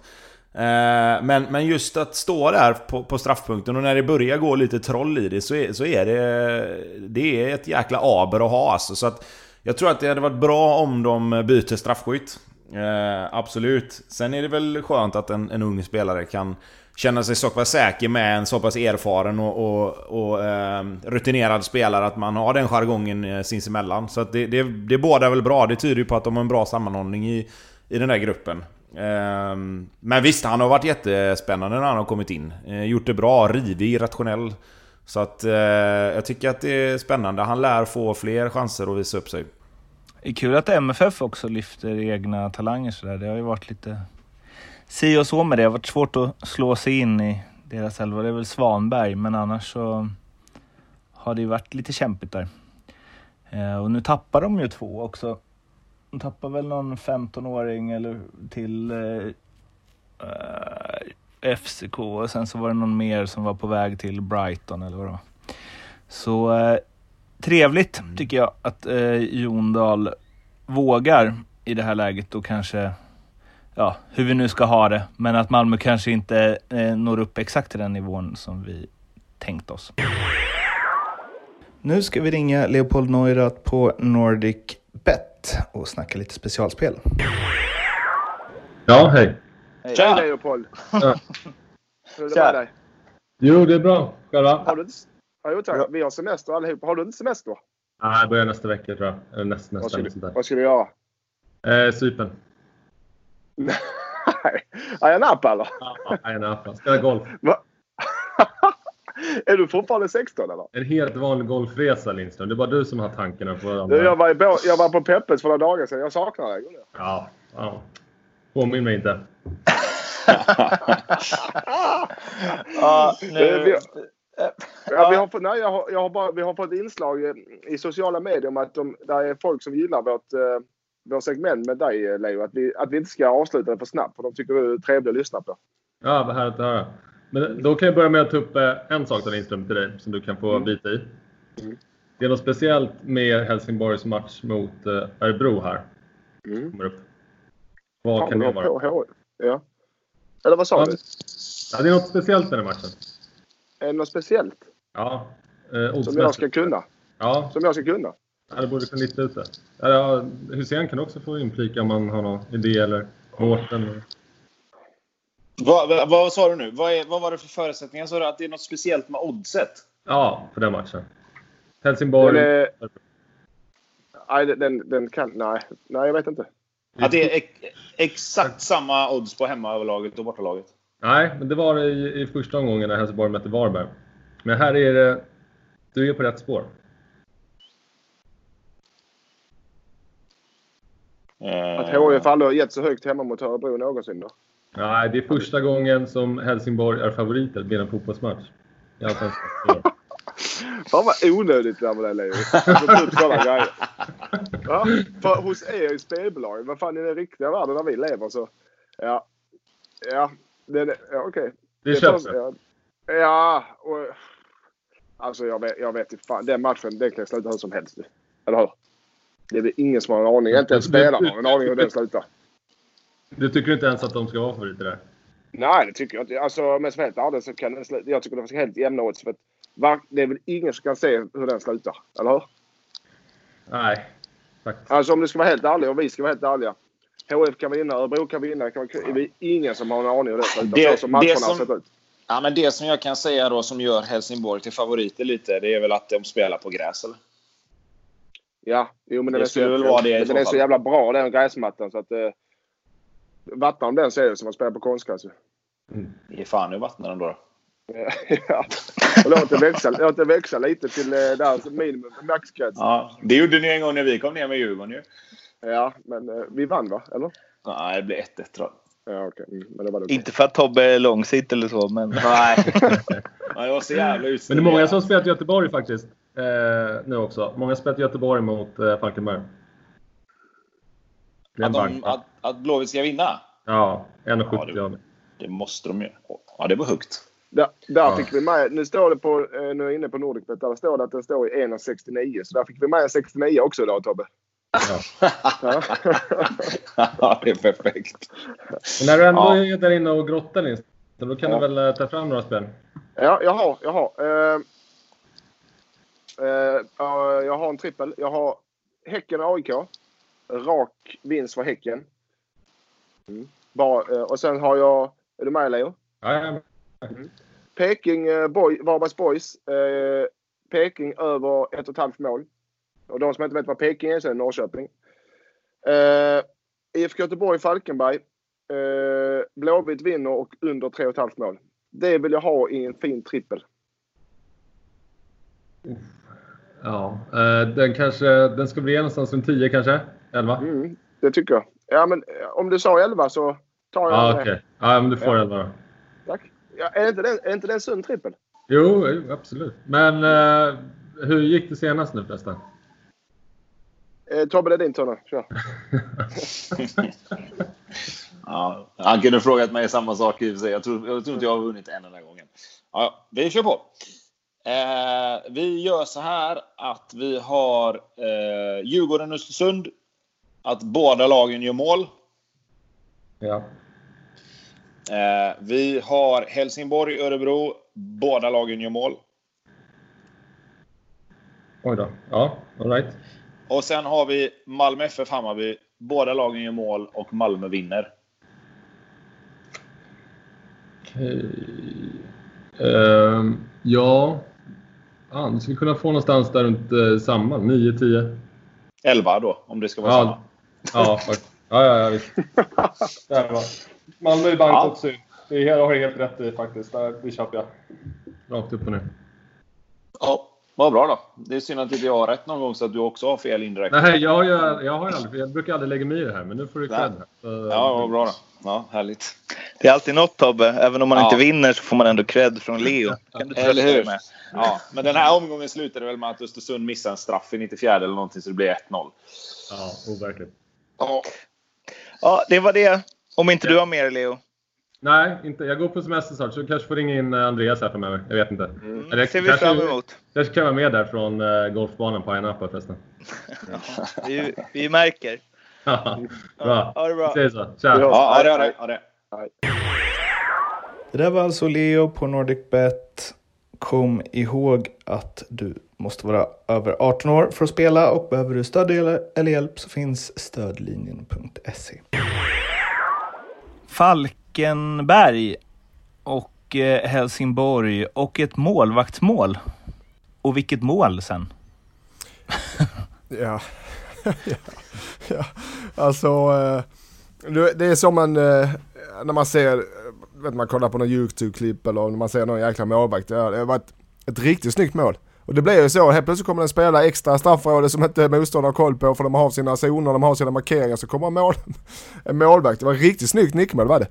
Eh, men, men just att stå där på, på straffpunkten och när det börjar gå lite troll i det så är, så är det... Det är ett jäkla aber att ha alltså. Så att jag tror att det hade varit bra om de byter straffskytt. Eh, absolut. Sen är det väl skönt att en, en ung spelare kan känna sig så pass säker med en så pass erfaren och, och, och eh, rutinerad spelare att man har den jargongen eh, sinsemellan. Så att det, det, det båda väl bra. Det tyder ju på att de har en bra sammanhållning i, i den där gruppen. Eh, men visst, han har varit jättespännande när han har kommit in. Eh, gjort det bra, rivig, rationell. Så att eh, jag tycker att det är spännande. Han lär få fler chanser att visa upp sig. Det är kul att MFF också lyfter egna talanger sådär. Det har ju varit lite si och så med det. Det har varit svårt att slå sig in i deras elva. Det är väl Svanberg, men annars så har det ju varit lite kämpigt där. Eh, och nu tappar de ju två också. De tappar väl någon 15-åring eller till eh, eh FCK och sen så var det någon mer som var på väg till Brighton eller vad det var. Så eh, trevligt tycker jag att eh, Jon Dahl vågar i det här läget och kanske ja, hur vi nu ska ha det. Men att Malmö kanske inte eh, når upp exakt till den nivån som vi tänkt oss. Nu ska vi ringa Leopold Neurath på Nordic Bet och snacka lite specialspel. Ja, hej. Tja Leopold! Ja. Hur är det med dig? Jo, det är bra. Själva? Har du inte... Ja, jo, tack. Vi har semester allihopa. Har du inte semester? Nej, jag börjar nästa vecka tror jag. Eller näst, nästa. Vad ska, du, vad ska du göra? Eh, Cypern. Nej, Ayia Napa eller? Ja, Ayia Napa. Spela golf. är du fortfarande 16 eller? En helt vanlig golfresa Lindström. Det är bara du som har tankarna på andra. Jag var, i, jag var på Peppes för några dagar sedan. Jag saknar dig. Ja, ja. Påminn mig inte. ja, nu... vi, ja, vi, har fått, nej, jag har, jag har bara, vi har fått inslag i sociala medier om att de, där är folk som gillar vårt eh, vår segment med dig Leo. Att vi, att vi inte ska avsluta det för snabbt. För de tycker du är trevlig att lyssna på. Ja, vad härligt att höra. Men då kan jag börja med att ta upp eh, en sak då Lindström till dig som du kan få mm. bita i. Mm. Det är något speciellt med Helsingborgs match mot eh, Örebro här. Mm. Kommer upp. Vad ja, kan det vara? Ja. Eller vad sa ja. du? Ja, det är något speciellt med den matchen. Är det något speciellt? Ja. Eh, som jag ska kunna? Ja. Som jag ska kunna? Ja, det borde kunna lista ut det. Ja, Hussein kan också få inflika om man har någon idé eller Mårten. Vad, vad, vad, sa du nu? Vad, är, vad var det för förutsättningar? Sa du att det är något speciellt med oddset? Ja, på den matchen. Helsingborg. Den är... Nej, den, den kan... Nej. nej, jag vet inte. Att det är ex, exakt samma odds på hemmaöverlaget och bortalaget? Nej, men det var det i, i första omgången när Helsingborg mötte Varberg. Men här är det... Du är på rätt spår. Att HIF aldrig har gett så högt hemma mot Örebro någonsin då? Nej, det är första gången som Helsingborg är favoriter vid en fotbollsmatch. Fan vad onödigt det där med det Leo. Ja, för hos er i spelbolagen, vad fan i den riktiga världen där vi lever så... Ja. Ja, det, ja okej. Okay. Det, det köps ja, ja, och... Alltså jag vet, jag vet inte fan. Den matchen, den kan sluta hur som helst. Eller hur? Det är ingen som har en aning. Inte ens spelarna har en aning hur den slutar. Du tycker inte ens att de ska vara favoriter där? Nej, det tycker jag inte. Alltså, om jag ska helt ärlig så kan den sluta. Jag tycker det är helt jämna odds. För att, det är väl ingen som kan se hur den slutar. Eller hur? Nej, faktiskt. Alltså om du ska vara helt ärlig och vi ska vara helt ärliga. HF kan vinna, Örebro kan vinna. Det, kan det är ingen som har en aning hur den slutar. Det, så som matcherna som, har sett ut. Ja, men det som jag kan säga då som gör Helsingborg till favoriter lite, det är väl att de spelar på gräs, eller? Ja, jo men den, är så, väl vara det den är så jävla bra den gräsmattan så att... Eh, vattnar de den det som att spela på konstgräs mm. Ge fan i vattnar de då. ja. Och låt det, växa, låt det växa lite till eh, där minimum, maxgräns. Ja, det gjorde ni en gång när vi kom ner med Djurgården ju. Ja, men eh, vi vann va? Eller? Nej, det blir 1-1 tror jag. Ja, okay. Mm, men det var det Inte för att Tobbe är långsikt eller så, men... Nej. ja, det var så jävla Men det är många som spelat i Göteborg faktiskt. Eh, nu också. Många spelat i Göteborg mot eh, Falkenberg. Att, de, att, att Blåvitt ska vinna? Ja, 1,70 ja, det, det måste de ju. Ja, det var högt. Där, där ja. fick vi med, nu står det på, eh, nu är jag inne på Nordicbet, där står det att den står i 1,69. Så där fick vi med en 69 också idag Tobbe. Ja. ja, det är perfekt. Men när du ändå ja. är där inne och grottar Nils, då kan ja. du väl eh, ta fram några spel? Ja, jag har. Jag har, uh, jag har en trippel. Jag har Häcken och AIK. Rak vinst för Häcken. Mm. Bara, uh, och sen har jag... Är du med Leo? Ja, mm. Peking, boy, Varbergs Boys. Peking över ett och ett halvt mål. Och de som inte vet vad Peking är så är det Norrköping. Uh, IFK Göteborg-Falkenberg. Uh, Blåvitt vinner och under 3,5 mål. Det vill jag ha i en fin trippel. Ja, uh, den kanske den ska bli någonstans runt 10 kanske? 11? Mm, det tycker jag. Ja, men om du sa 11 så tar jag ah, det. Okay. Ja, men du får ja. 11 då. Tack. Ja, är, inte den, är inte det en sund trippel? Jo, absolut. Men hur gick det senast nu förresten? Eh, Tobbe, det är din tur nu. Kör. ja, han kunde frågat mig samma sak i och för sig. Jag tror, jag tror inte jag har vunnit en enda gången. Ja, vi kör på. Eh, vi gör så här att vi har eh, Djurgården-Östersund. Att båda lagen gör mål. Ja. Eh, vi har Helsingborg-Örebro. Båda lagen gör mål. Oj då. Ja, all right. Och sen har vi Malmö FF Hammarby. Båda lagen gör mål och Malmö vinner. Okej. Uh, ja. Ah, du skulle kunna få någonstans där runt uh, samma. 9, 10. 11 då, om det ska vara ja. samma. Ja, ja, ja, ja visst. Malmö i bank ja. också. Det har du helt rätt i faktiskt. Det köper jag. Rakt upp och ner. Ja. Vad bra då. Det är synd att inte jag har rätt någon gång så att du också har fel indirekt. Nej, jag, jag, jag, har aldrig, jag brukar aldrig lägga mig i det här, men nu får du cred. Ja, vad bra då. Ja, härligt. Det är alltid något Tobbe. Även om man ja. inte vinner så får man ändå cred från Leo. Kan du Eller hur? Med? Ja, men den här omgången slutade väl med att Östersund missade en straff i 94 eller någonting så det blir 1-0. Ja, overkligt. Ja. ja, det var det. Om inte du har mer Leo. Nej, inte. Jag går på semester snart så du kanske får ringa in eh, Andreas här framöver. Jag vet inte. Mm. Det ser vi fram emot. kanske kan vara med där från uh, golfbanan på Ayia Napa förresten. Ja, vi, vi märker. bra. Ja, ha det bra. Vi ses så. Tja. Ja, ha det. Ha det. Ha det. Det där var alltså Leo på NordicBet. Kom ihåg att du måste vara över 18 år för att spela och behöver du stöd eller hjälp så finns stödlinjen.se. Falk Falkenberg och eh, Helsingborg och ett målvaktsmål. Och vilket mål sen? ja. ja. ja, alltså eh, det är som en, eh, när man ser, vet man kollar på någon YouTube-klipp eller när man ser någon jäkla målvakt. Det har varit ett riktigt snyggt mål. Och det blir ju så, helt plötsligt kommer den spela extra straffområde som inte motståndaren har koll på för de har sina zoner, de har sina markeringar, så kommer mål, en målvakt. Det var riktigt snyggt nickmål var det.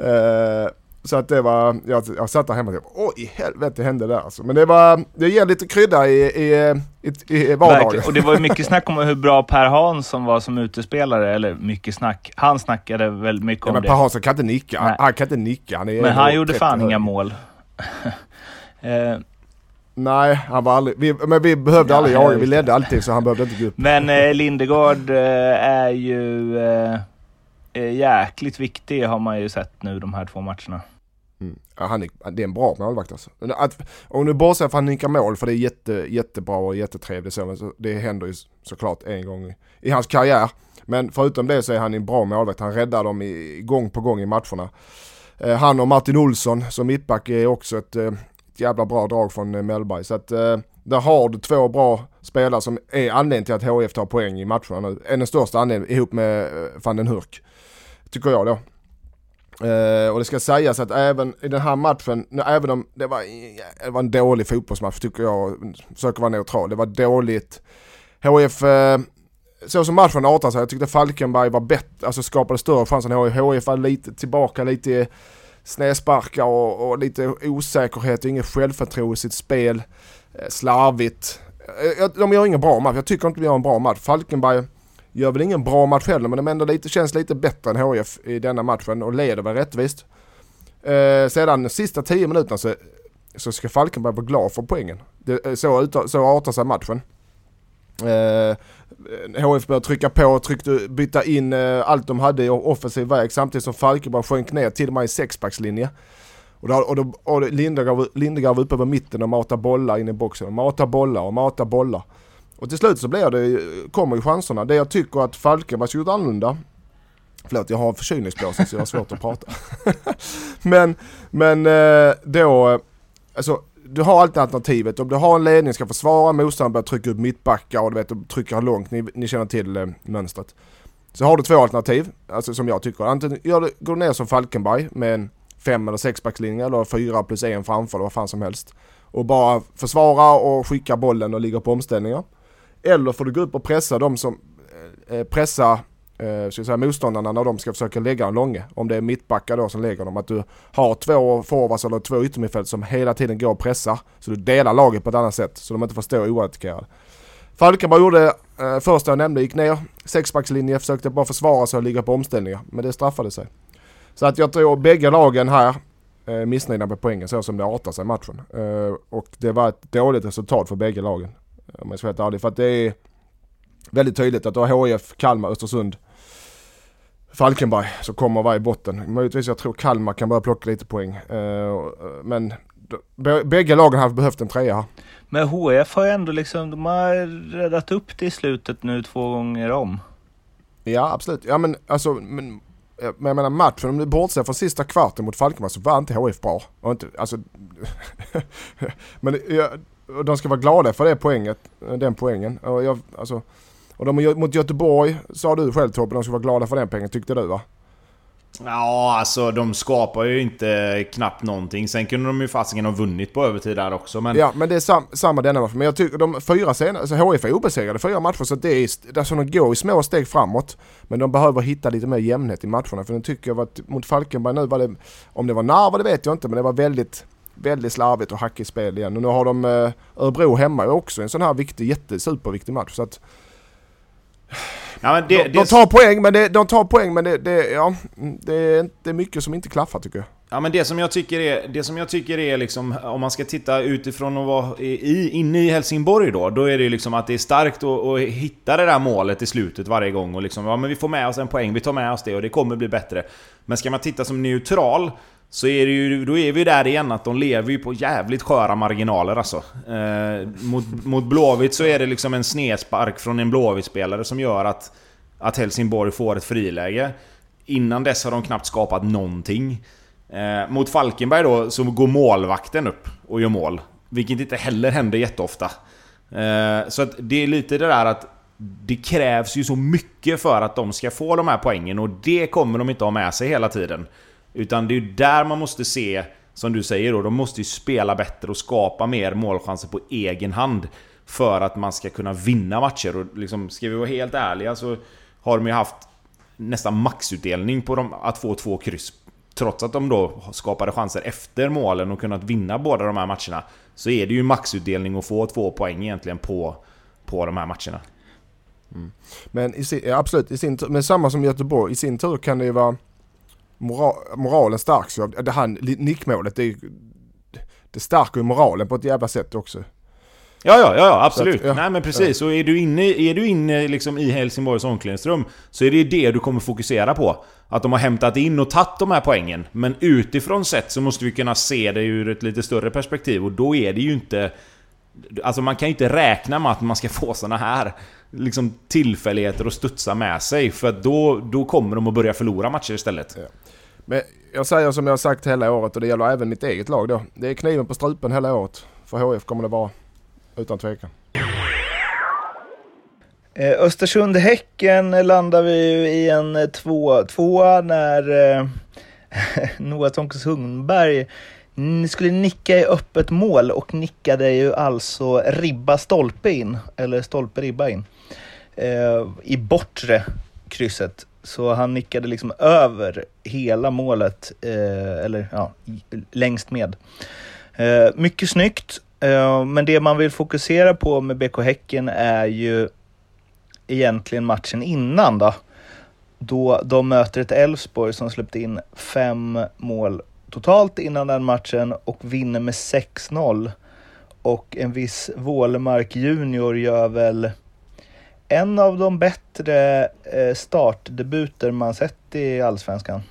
Uh, så att det var, jag, jag satt där hemma och tänkte, oj helvete hände där alltså. Men det var, det ger lite krydda i, i, i, i vardagen. Verkligen. Och det var ju mycket snack om hur bra Per Hansson var som utespelare, eller mycket snack. Han snackade väl mycket ja, om men det. Per Hansson kan inte nicka, han, han kan inte nicka. Han men han gjorde fan inga mål. uh, Nej, han var aldrig, vi, men vi behövde ja, aldrig jaga, vi ledde alltid så han behövde inte gå upp. Men eh, Lindegård eh, är ju eh, eh, jäkligt viktig har man ju sett nu de här två matcherna. Mm. Ja, han är, det är en bra målvakt alltså. Att, om du bortser från att han nickar mål, för det är jätte, jättebra och jättetrevligt så, det händer ju såklart en gång i, i, hans karriär. Men förutom det så är han en bra målvakt, han räddar dem i, gång på gång i matcherna. Eh, han och Martin Olsson som mittback är också ett, eh, ett jävla bra drag från eh, Mellberg. Så att eh, där har du två bra spelare som är anledningen till att HF tar poäng i matcherna nu. En den största anledningen ihop med eh, van den Hurk. Tycker jag då. Uh, och det ska sägas att även i den här matchen, även om det var, det var en dålig fotbollsmatch tycker jag, försöker vara neutral. Det var dåligt. HF uh, eh, så som matchen artade sig, jag tyckte Falkenberg var bättre, alltså skapade större chanser än HIF. HIF var lite tillbaka, lite snedsparkar och, och lite osäkerhet och inget självförtroende i sitt spel. Eh, slarvigt. Eh, de gör ingen bra match, jag tycker inte de gör en bra match. Falkenberg gör väl ingen bra match heller men de ändå lite, känns lite bättre än HIF i denna matchen och leder väl rättvist. Eh, sedan de sista 10 minuterna så, så ska Falkenberg vara glad för poängen. Det, eh, så, så artar sig matchen. Eh, HF började trycka på, tryckte, byta in eh, allt de hade i offensiv väg samtidigt som Falkenberg sjönk ner till och med i sexbackslinje. Och, då, och, då, och Lindegaard, Lindegaard var uppe på mitten och matade bollar in i boxen. Och bollar och matade bollar. Och till slut så blir det, kommer ju chanserna. Det jag tycker att Falkenberg skulle gjort annorlunda. Förlåt, jag har förkylningsblåsa så jag har svårt att prata. men, men eh, då, alltså du har alltid alternativet. Om du har en ledning, ska försvara, motståndaren börjar trycka upp mittbackar och du vet, trycka trycker långt. Ni, ni känner till eh, mönstret. Så har du två alternativ, alltså som jag tycker. Antingen gör du, går du ner som Falkenberg med en fem eller sexbackslinje eller fyra plus en framför eller vad fan som helst. Och bara försvara och skicka bollen och ligga på omställningar. Eller får du gå upp och pressa de som, eh, eh, pressa eh, ska säga, motståndarna när de ska försöka lägga en långe. Om det är mittbackar då som lägger dem. Att du har två forwards eller två yttermittfält som hela tiden går och pressar. Så du delar laget på ett annat sätt så de inte får stå oattackerade. Falkenberg gjorde eh, första jag nämnde, gick ner. Sexbackslinje, försökte bara försvara sig och ligga på omställningar. Men det straffade sig. Så att jag tror bägge lagen här eh, missnöjda med poängen så som det artar sig matchen. Eh, och det var ett dåligt resultat för bägge lagen. Om jag ska vara helt ärlig. För att det är väldigt tydligt att du har HIF, Kalmar, Östersund Falkenberg som kommer vara i botten. Möjligtvis jag tror Kalmar kan börja plocka lite poäng. Uh, men bägge lagen har behövt en trea. Men HF har ju ändå liksom, de har räddat upp det i slutet nu två gånger om. Ja absolut, ja men alltså, men, men jag menar matchen, om du bortser från sista kvarten mot Falkenberg så var inte HF bra. Och inte, alltså, men ja, de ska vara glada för det poänget, den poängen. Och jag, alltså, och de mot Göteborg sa du själv Tobbe, de ska vara glada för den pengen tyckte du va? Ja, alltså de skapar ju inte knappt någonting. Sen kunde de ju fasiken ha vunnit på övertid där också. Men... Ja, men det är sam samma denna match. Men jag tycker de fyra senare, alltså HIF är obesegrade fyra matcher så det är, alltså de går i små steg framåt. Men de behöver hitta lite mer jämnhet i matcherna. För nu tycker jag att mot Falkenberg nu var det, om det var Narva det vet jag inte, men det var väldigt väldigt slarvigt och hackigt spel igen. Och nu har de eh, Örebro hemma också en sån här viktig, jättesuperviktig match. Så att Ja, men det, de, de tar poäng men, det, de tar poäng men det, det, ja, det är inte mycket som inte klaffar tycker jag. Ja men det som jag tycker är, det som jag tycker är liksom, om man ska titta utifrån och vara i, inne i Helsingborg då, då är det liksom att det är starkt att, att hitta det där målet i slutet varje gång och liksom, ja men vi får med oss en poäng, vi tar med oss det och det kommer bli bättre. Men ska man titta som neutral så är det ju, då är vi där igen att de lever ju på jävligt sköra marginaler alltså. Eh, mot, mot Blåvitt så är det liksom en snedspark från en Blåvitt-spelare som gör att, att Helsingborg får ett friläge. Innan dess har de knappt skapat någonting. Eh, mot Falkenberg då så går målvakten upp och gör mål. Vilket inte heller händer jätteofta. Eh, så att det är lite det där att det krävs ju så mycket för att de ska få de här poängen och det kommer de inte ha med sig hela tiden. Utan det är ju där man måste se, som du säger då, de måste ju spela bättre och skapa mer målchanser på egen hand. För att man ska kunna vinna matcher. Och liksom, ska vi vara helt ärliga så har de ju haft nästan maxutdelning på dem, att få två kryss. Trots att de då skapade chanser efter målen och kunnat vinna båda de här matcherna. Så är det ju maxutdelning att få två poäng egentligen på, på de här matcherna. Mm. Men i sin, absolut, i sin, men samma som Göteborg, i sin tur kan det ju vara moral, moralen stärks ju av det här nickmålet. Det, det stärker ju moralen på ett jävla sätt också. Ja, ja, ja, absolut. Att, ja, Nej men precis. Ja. Och är du inne, är du inne liksom i Helsingborgs omklädningsrum så är det det du kommer fokusera på. Att de har hämtat in och tagit de här poängen. Men utifrån sett så måste vi kunna se det ur ett lite större perspektiv och då är det ju inte... Alltså man kan ju inte räkna med att man ska få såna här liksom tillfälligheter att studsa med sig. För då, då kommer de att börja förlora matcher istället. Ja. Men jag säger som jag har sagt hela året och det gäller även mitt eget lag då. Det är kniven på strupen hela året. För HF kommer det vara. Utan tvekan. Eh, Östersund-Häcken landar vi i en eh, 2-2 när eh, Noah Tonke Sundberg skulle nicka i öppet mål och nickade ju alltså ribba stolpe in, eller stolpe ribba in. eh, i bortre krysset. Så han nickade liksom över hela målet, eh, eller ja, längst med. Eh, mycket snyggt, eh, men det man vill fokusera på med BK Häcken är ju egentligen matchen innan då. Då de möter ett Elfsborg som släppte in fem mål totalt innan den matchen och vinner med 6-0. Och en viss Wålemark Junior gör väl en av de bättre eh, startdebuter man sett i Allsvenskan.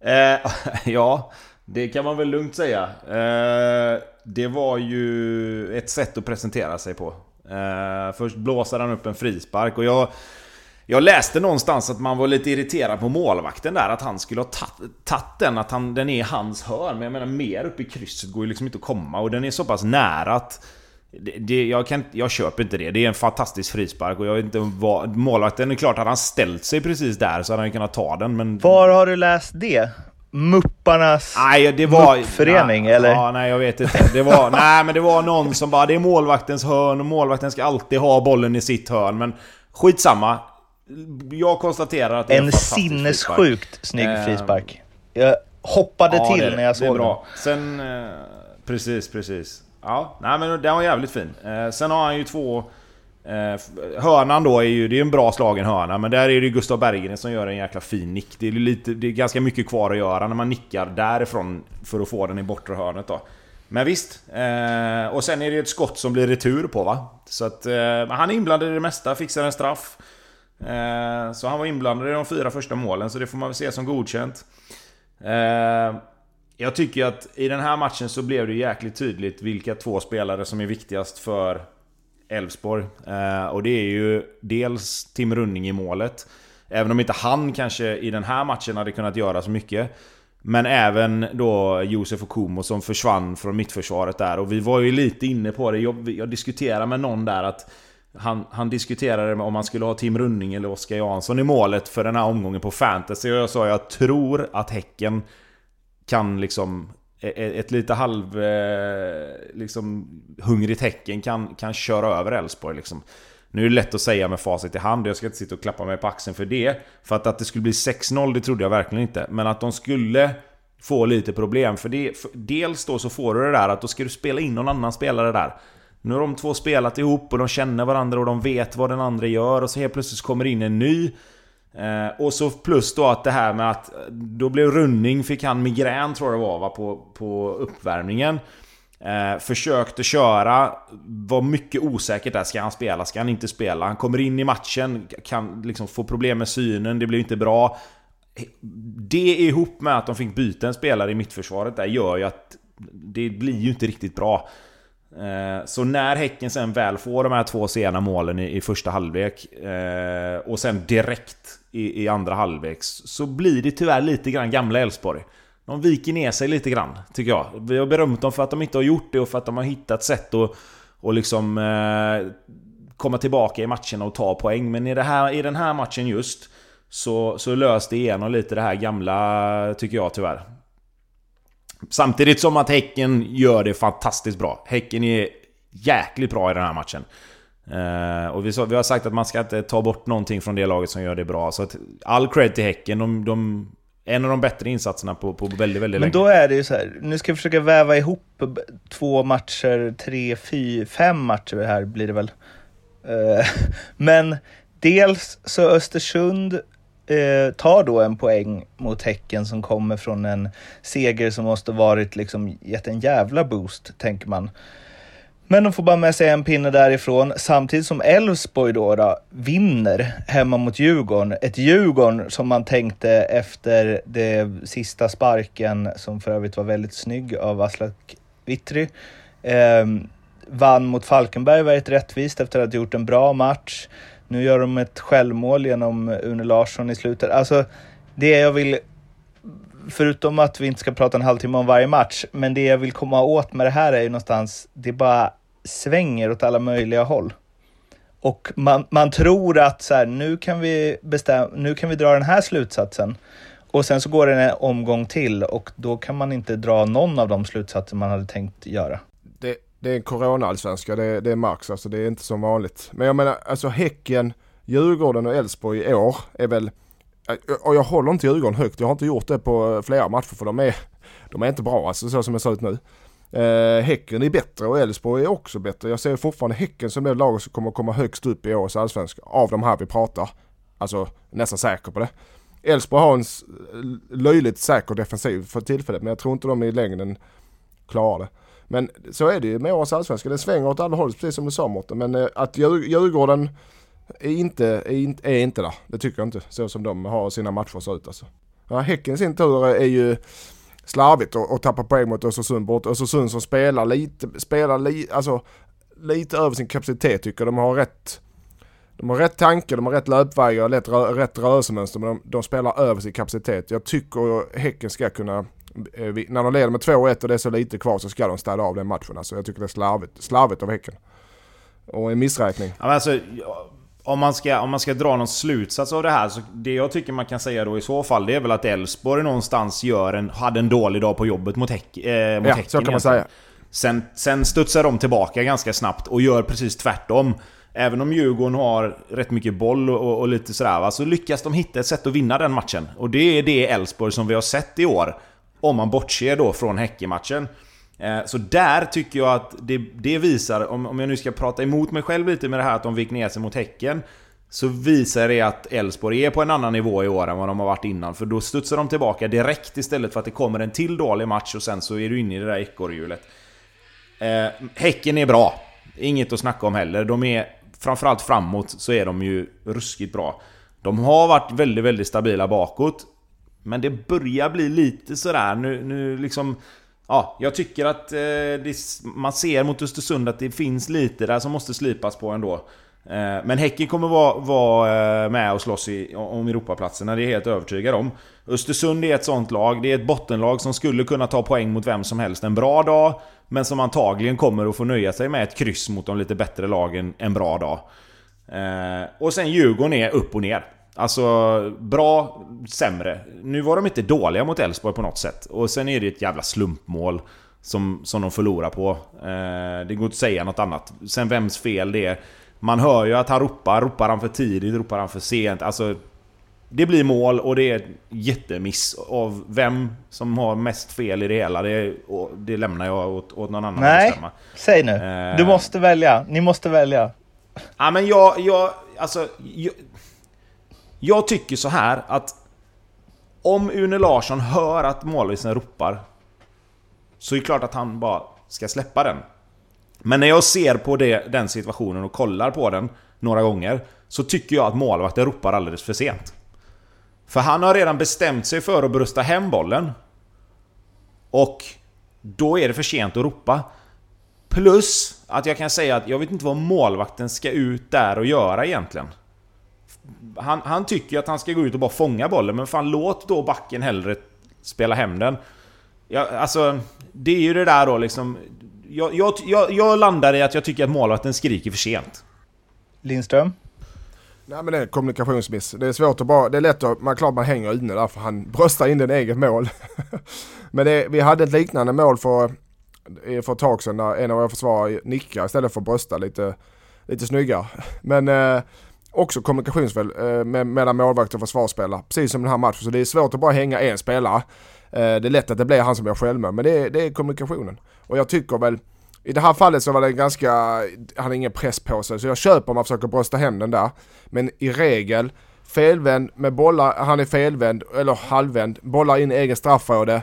Eh, ja, det kan man väl lugnt säga. Eh, det var ju ett sätt att presentera sig på. Eh, först blåser han upp en frispark och jag... Jag läste någonstans att man var lite irriterad på målvakten där, att han skulle ha tagit den, att han, den är i hans hörn. Men jag menar, mer upp i krysset går ju liksom inte att komma och den är så pass nära att... Det, det, jag, kan, jag köper inte det. Det är en fantastisk frispark och jag vet inte vad... Målvakten, är klart, hade han ställt sig precis där så hade han kunnat ta den men... Var har du läst det? Mupparnas nej, det var, muppförening, nej, eller? Ja, nej, jag vet inte. Det var, nej, men det var någon som bara, det är målvaktens hörn och målvakten ska alltid ha bollen i sitt hörn. Men skitsamma. Jag konstaterar att det en är en sinnessjukt snygg eh, frispark. Jag hoppade ja, till det, när jag såg den. Sen... Eh, precis, precis. Ja, nej men den var jävligt fin. Eh, sen har han ju två... Eh, hörnan då är ju, det är en bra slagen hörna, men där är det Gustav Berggren som gör en jäkla fin nick. Det är, lite, det är ganska mycket kvar att göra när man nickar därifrån för att få den i bortre hörnet då. Men visst. Eh, och sen är det ett skott som blir retur på va? Så att eh, han är inblandad i det mesta, fixar en straff. Eh, så han var inblandad i de fyra första målen, så det får man väl se som godkänt. Eh, jag tycker att i den här matchen så blev det jäkligt tydligt vilka två spelare som är viktigast för Elfsborg. Eh, och det är ju dels Tim Running i målet. Även om inte han kanske i den här matchen hade kunnat göra så mycket. Men även då Josef Okumo som försvann från mittförsvaret där. Och vi var ju lite inne på det. Jag, jag diskuterade med någon där att han, han diskuterade om man skulle ha Tim Running eller Oskar Jansson i målet för den här omgången på fantasy. Och jag sa jag tror att Häcken kan liksom e, e, ett lite halv... Eh, liksom hungrigt Häcken kan, kan köra över Elfsborg liksom. Nu är det lätt att säga med facit i hand, jag ska inte sitta och klappa mig på axeln för det. För att, att det skulle bli 6-0, det trodde jag verkligen inte. Men att de skulle få lite problem. För, det, för dels då så får du det där att då ska du spela in någon annan spelare där. Nu har de två spelat ihop och de känner varandra och de vet vad den andra gör och så helt plötsligt kommer in en ny. Eh, och så plus då att det här med att då blev Running, fick han migrän tror jag det var va, på, på uppvärmningen. Eh, försökte köra, var mycket osäkert där. Ska han spela? Ska han inte spela? Han kommer in i matchen, kan liksom få problem med synen, det blir inte bra. Det ihop med att de fick byta en spelare i mittförsvaret där gör ju att det blir ju inte riktigt bra. Eh, så när Häcken sen väl får de här två sena målen i, första halvlek eh, och sen direkt i, i andra halvlek så blir det tyvärr lite grann gamla Elfsborg. De viker ner sig lite grann, tycker jag. Vi har berömt dem för att de inte har gjort det och för att de har hittat sätt att och liksom eh, komma tillbaka i matcherna och ta poäng. Men i, det här, i den här matchen just så, så löste igenom lite det här gamla, tycker jag tyvärr. Samtidigt som att Häcken gör det fantastiskt bra. Häcken är jäkligt bra i den här matchen. Uh, och vi, så, vi, har sagt att man ska inte ta bort någonting från det laget som gör det bra. Så att all cred till Häcken. De, de, en av de bättre insatserna på, på väldigt, väldigt länge. Men då är det ju så här, nu ska jag försöka väva ihop två matcher, tre, fyra, fem matcher här blir det väl. Uh, men dels så Östersund eh, tar då en poäng mot Häcken som kommer från en seger som måste varit liksom gett en jävla boost, tänker man. Men de får bara med sig en pinne därifrån samtidigt som Elfsborg då, då vinner hemma mot Djurgården. Ett Djurgården som man tänkte efter det sista sparken som för övrigt var väldigt snygg av Aslak Witry, Eh, vann mot Falkenberg väldigt rättvist efter att ha gjort en bra match. Nu gör de ett självmål genom Une Larsson i slutet. Alltså, det jag vill förutom att vi inte ska prata en halvtimme om varje match, men det jag vill komma åt med det här är ju någonstans, det bara svänger åt alla möjliga håll. Och man, man tror att så här, nu kan vi bestäm, nu kan vi dra den här slutsatsen. Och sen så går det en omgång till och då kan man inte dra någon av de slutsatser man hade tänkt göra. Det, det är en corona-allsvenska, det, det är max, alltså det är inte som vanligt. Men jag menar, alltså Häcken Djurgården och Elfsborg i år är väl, Äh, och jag håller inte Djurgården högt, jag har inte gjort det på eh, flera matcher för de är, de är inte bra alltså så som det ser ut nu. Eh, häcken är bättre och Elfsborg är också bättre. Jag ser fortfarande Häcken som det laget som kommer komma högst upp i årets allsvenska av de här vi pratar. Alltså nästan säker på det. Elfsborg har en löjligt säker defensiv för tillfället men jag tror inte de i längden klarar det. Men så är det ju med årets allsvenska. Det svänger åt alla håll precis som du sa Mårten. Men eh, att Djurgården är inte, är, inte, är inte där. Det tycker jag inte. Så som de har sina matcher så ut alltså. Ja, häcken i sin tur är ju slarvigt och, och tappa poäng mot Östersund bort. Östersund som spelar lite, spelar li, alltså, lite över sin kapacitet tycker jag. De har rätt de har rätt tanke, de har rätt löpvägar, rätt, rätt rörelsemönster men de, de, spelar över sin kapacitet. Jag tycker Häcken ska kunna, eh, när de leder med 2-1 och det är så lite kvar så ska de städa av den matchen. Alltså jag tycker det är slarvigt, slarvigt av Häcken. Och en missräkning. Ja, alltså, om, man ska, om man ska dra någon slutsats av det här, så det jag tycker man kan säga då i så fall, det är väl att Elfsborg någonstans gör en, hade en dålig dag på jobbet mot, häck, eh, mot ja, Häcken. så kan man säga. Sen, sen studsar de tillbaka ganska snabbt och gör precis tvärtom. Även om Djurgården har rätt mycket boll och, och lite sådär va, så lyckas de hitta ett sätt att vinna den matchen. Och det är det Elfsborg som vi har sett i år. Om man bortser då från Häckenmatchen. Eh, Eh, så där tycker jag att det, det visar, om, om jag nu ska prata emot mig själv lite med det här att de vek ner sig mot Häcken. Så visar det att Elfsborg är på en annan nivå i år än vad de har varit innan. För då studsar de tillbaka direkt istället för att det kommer en till dålig match och sen så är du inne i det där ekorrhjulet. Eh, häcken är bra. Inget att snacka om heller. De är framförallt framåt så är de ju ruskigt bra. De har varit väldigt, väldigt stabila bakåt. Men det börjar bli lite sådär nu, nu liksom... Ja, jag tycker att eh, det, man ser mot Östersund att det finns lite där som måste slipas på ändå. Eh, men Häcken kommer vara, vara eh, med och slåss i, om Europaplatserna, det är jag helt övertygad om. Östersund är ett sånt lag, det är ett bottenlag som skulle kunna ta poäng mot vem som helst en bra dag. Men som antagligen kommer att få nöja sig med ett kryss mot de lite bättre lagen en bra dag. Eh, och sen Djurgården är upp och ner. Alltså, bra, sämre. Nu var de inte dåliga mot Elfsborg på något sätt. Och sen är det ett jävla slumpmål som, som de förlorar på. Eh, det går inte att säga något annat. Sen vems fel det är. Man hör ju att han ropar. Ropar han för tidigt? Ropar han för sent? Alltså... Det blir mål och det är ett jättemiss. Av vem som har mest fel i det hela, det, det lämnar jag åt, åt någon annan Nej, att bestämma. säg nu. Eh, du måste välja. Ni måste välja. Ja, men jag... jag alltså... Jag, jag tycker så här att... Om Une Larsson hör att målvakten ropar så är det klart att han bara ska släppa den. Men när jag ser på det, den situationen och kollar på den några gånger så tycker jag att målvakten ropar alldeles för sent. För han har redan bestämt sig för att brösta hem bollen. Och då är det för sent att ropa. Plus att jag kan säga att jag vet inte vad målvakten ska ut där och göra egentligen. Han, han tycker att han ska gå ut och bara fånga bollen, men fan låt då backen hellre spela hem den. Ja, alltså, det är ju det där då liksom jag, jag, jag, jag landar i att jag tycker att målvakten skriker för sent. Lindström? Nej men det är kommunikationsmiss. Det är svårt att bara, det är lätt att, man klart man hänger inne där för han bröstar in den eget mål. men det, vi hade ett liknande mål för, för ett tag sedan där en av våra försvarare nickade istället för att brösta lite, lite snyggare. Men eh, också kommunikationsfel eh, med, mellan målvakt och försvarsspelare. Precis som den här matchen. Så det är svårt att bara hänga en spelare. Eh, det är lätt att det blir han som gör självmål. Men det är, det är kommunikationen. Och jag tycker väl i det här fallet så var det ganska, han hade ingen press på sig så jag köper om man försöker brösta hem den där. Men i regel, felvänd med bollar, han är felvänd eller halvvänd, bollar in i egen straffområde.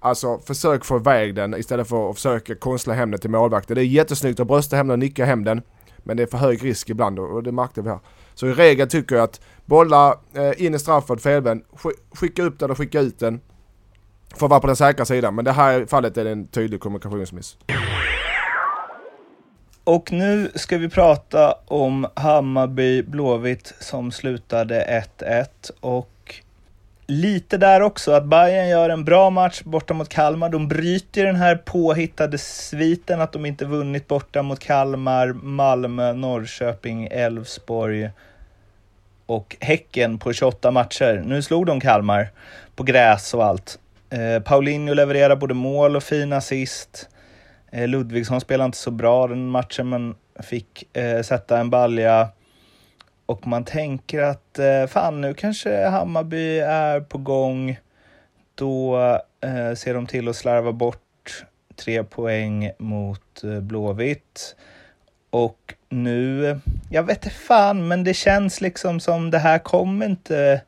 Alltså försök få iväg den istället för att försöka konstla hem den till målvakten. Det är jättesnyggt att brösta hem den och nicka hem den. Men det är för hög risk ibland och det märkte vi här. Så i regel tycker jag att bolla eh, in i straffområdet felvänd, skicka upp den och skicka ut den. För att vara på den säkra sidan. Men det här fallet är det en tydlig kommunikationsmiss. Och nu ska vi prata om Hammarby Blåvitt som slutade 1-1 och lite där också att Bayern gör en bra match borta mot Kalmar. De bryter den här påhittade sviten att de inte vunnit borta mot Kalmar, Malmö, Norrköping, Elfsborg och Häcken på 28 matcher. Nu slog de Kalmar på gräs och allt. Eh, Paulinho levererar både mål och fin assist. Eh, Ludvigsson spelade inte så bra den matchen men fick eh, sätta en balja och man tänker att eh, fan nu kanske Hammarby är på gång. Då eh, ser de till att slarva bort tre poäng mot eh, Blåvitt. Och nu, jag vet inte fan, men det känns liksom som det här kommer inte...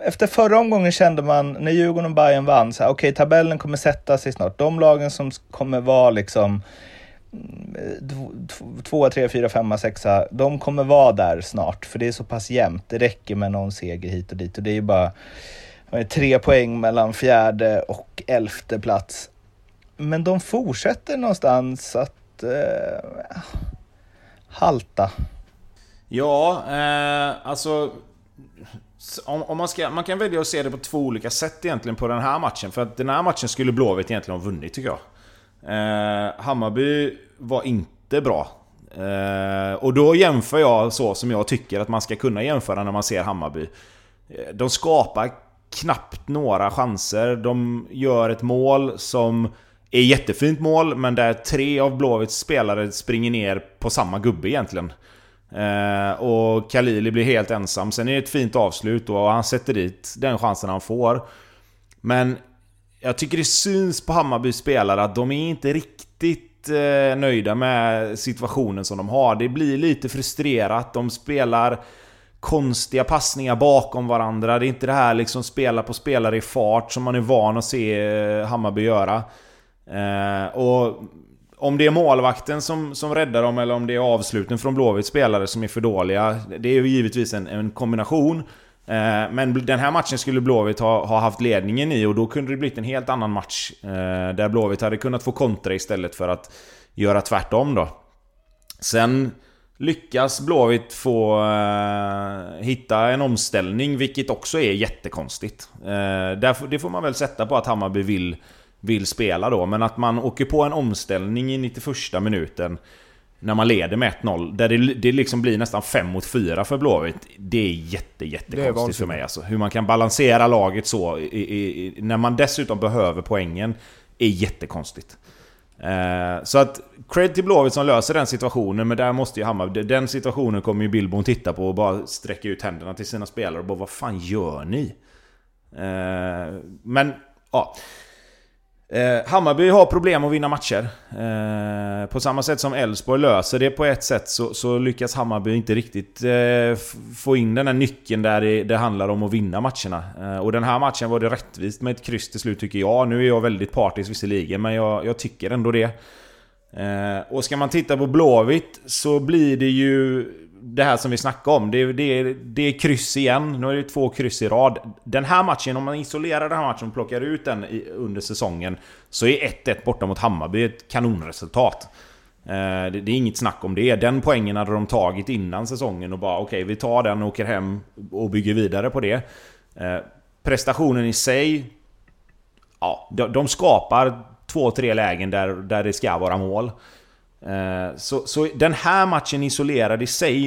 Efter förra omgången kände man, när Djurgården och Bayern vann, så här, okej, okay, tabellen kommer sätta sig snart. De lagen som kommer vara liksom Mm, eh, tvåa, trea, fyra, femma, sexa, de kommer vara där snart. För det är så pass jämnt. Det räcker med någon seger hit och dit. Och det är ju bara tre poäng mellan fjärde och elfte plats. Men de fortsätter någonstans att eh, halta. Ja, eh, alltså... Om, om, man, ska, man kan välja att se det på två olika sätt egentligen på den här matchen. För att den här matchen skulle Blåvitt egentligen ha vunnit tycker jag. Eh, Hammarby var inte bra. Eh, och då jämför jag så som jag tycker att man ska kunna jämföra när man ser Hammarby. Eh, de skapar knappt några chanser. De gör ett mål som är jättefint mål, men där tre av Blåvitts spelare springer ner på samma gubbe egentligen. Eh, och Khalili blir helt ensam. Sen är det ett fint avslut och han sätter dit den chansen han får. Men jag tycker det syns på Hammarbys spelare att de är inte riktigt eh, nöjda med situationen som de har. Det blir lite frustrerat. De spelar konstiga passningar bakom varandra. Det är inte det här liksom spela på spelare i fart som man är van att se eh, Hammarby göra. Eh, och om det är målvakten som, som räddar dem eller om det är avsluten från Blåvitts spelare som är för dåliga. Det är ju givetvis en, en kombination. Eh, men den här matchen skulle Blåvitt ha, ha, haft ledningen i och då kunde det blivit en helt annan match. Eh, där Blåvitt hade kunnat få kontra istället för att göra tvärtom då. Sen lyckas Blåvitt få eh, hitta en omställning, vilket också är jättekonstigt. Eh, där, det får man väl sätta på att Hammarby vill, vill spela då, men att man åker på en omställning i 91 minuten när man leder med 1-0, där det, det liksom blir nästan 5 mot 4 för Blåvitt. Det är jätte, jättekonstigt för mig alltså. Hur man kan balansera laget så, i, i, när man dessutom behöver poängen, är jättekonstigt. Eh, så att, cred till Blåvitt som löser den situationen, men där måste ju Hammarby... Den situationen kommer ju Billborn titta på och bara sträcka ut händerna till sina spelare och bara Vad fan gör ni? Eh, men, ja... Eh, Hammarby har problem att vinna matcher. Eh, på samma sätt som Elfsborg löser det på ett sätt så, så lyckas Hammarby inte riktigt eh, få in den här nyckeln där det, det handlar om att vinna matcherna. Eh, och den här matchen var det rättvist med ett kryss till slut tycker jag. Nu är jag väldigt partisk visserligen, men jag, jag tycker ändå det. Eh, och ska man titta på Blåvitt så blir det ju det här som vi snackade om. Det, det, det är kryss igen. Nu är det två kryss i rad. Den här matchen, om man isolerar den här matchen och plockar ut den i, under säsongen så är 1-1 borta mot Hammarby ett kanonresultat. Eh, det, det, är inget snack om det. Den poängen hade de tagit innan säsongen och bara okej, okay, vi tar den och åker hem och bygger vidare på det. Eh, prestationen i sig... Ja, de, de skapar två, tre lägen där, där det ska vara mål. Eh, så, så den här matchen isolerad i sig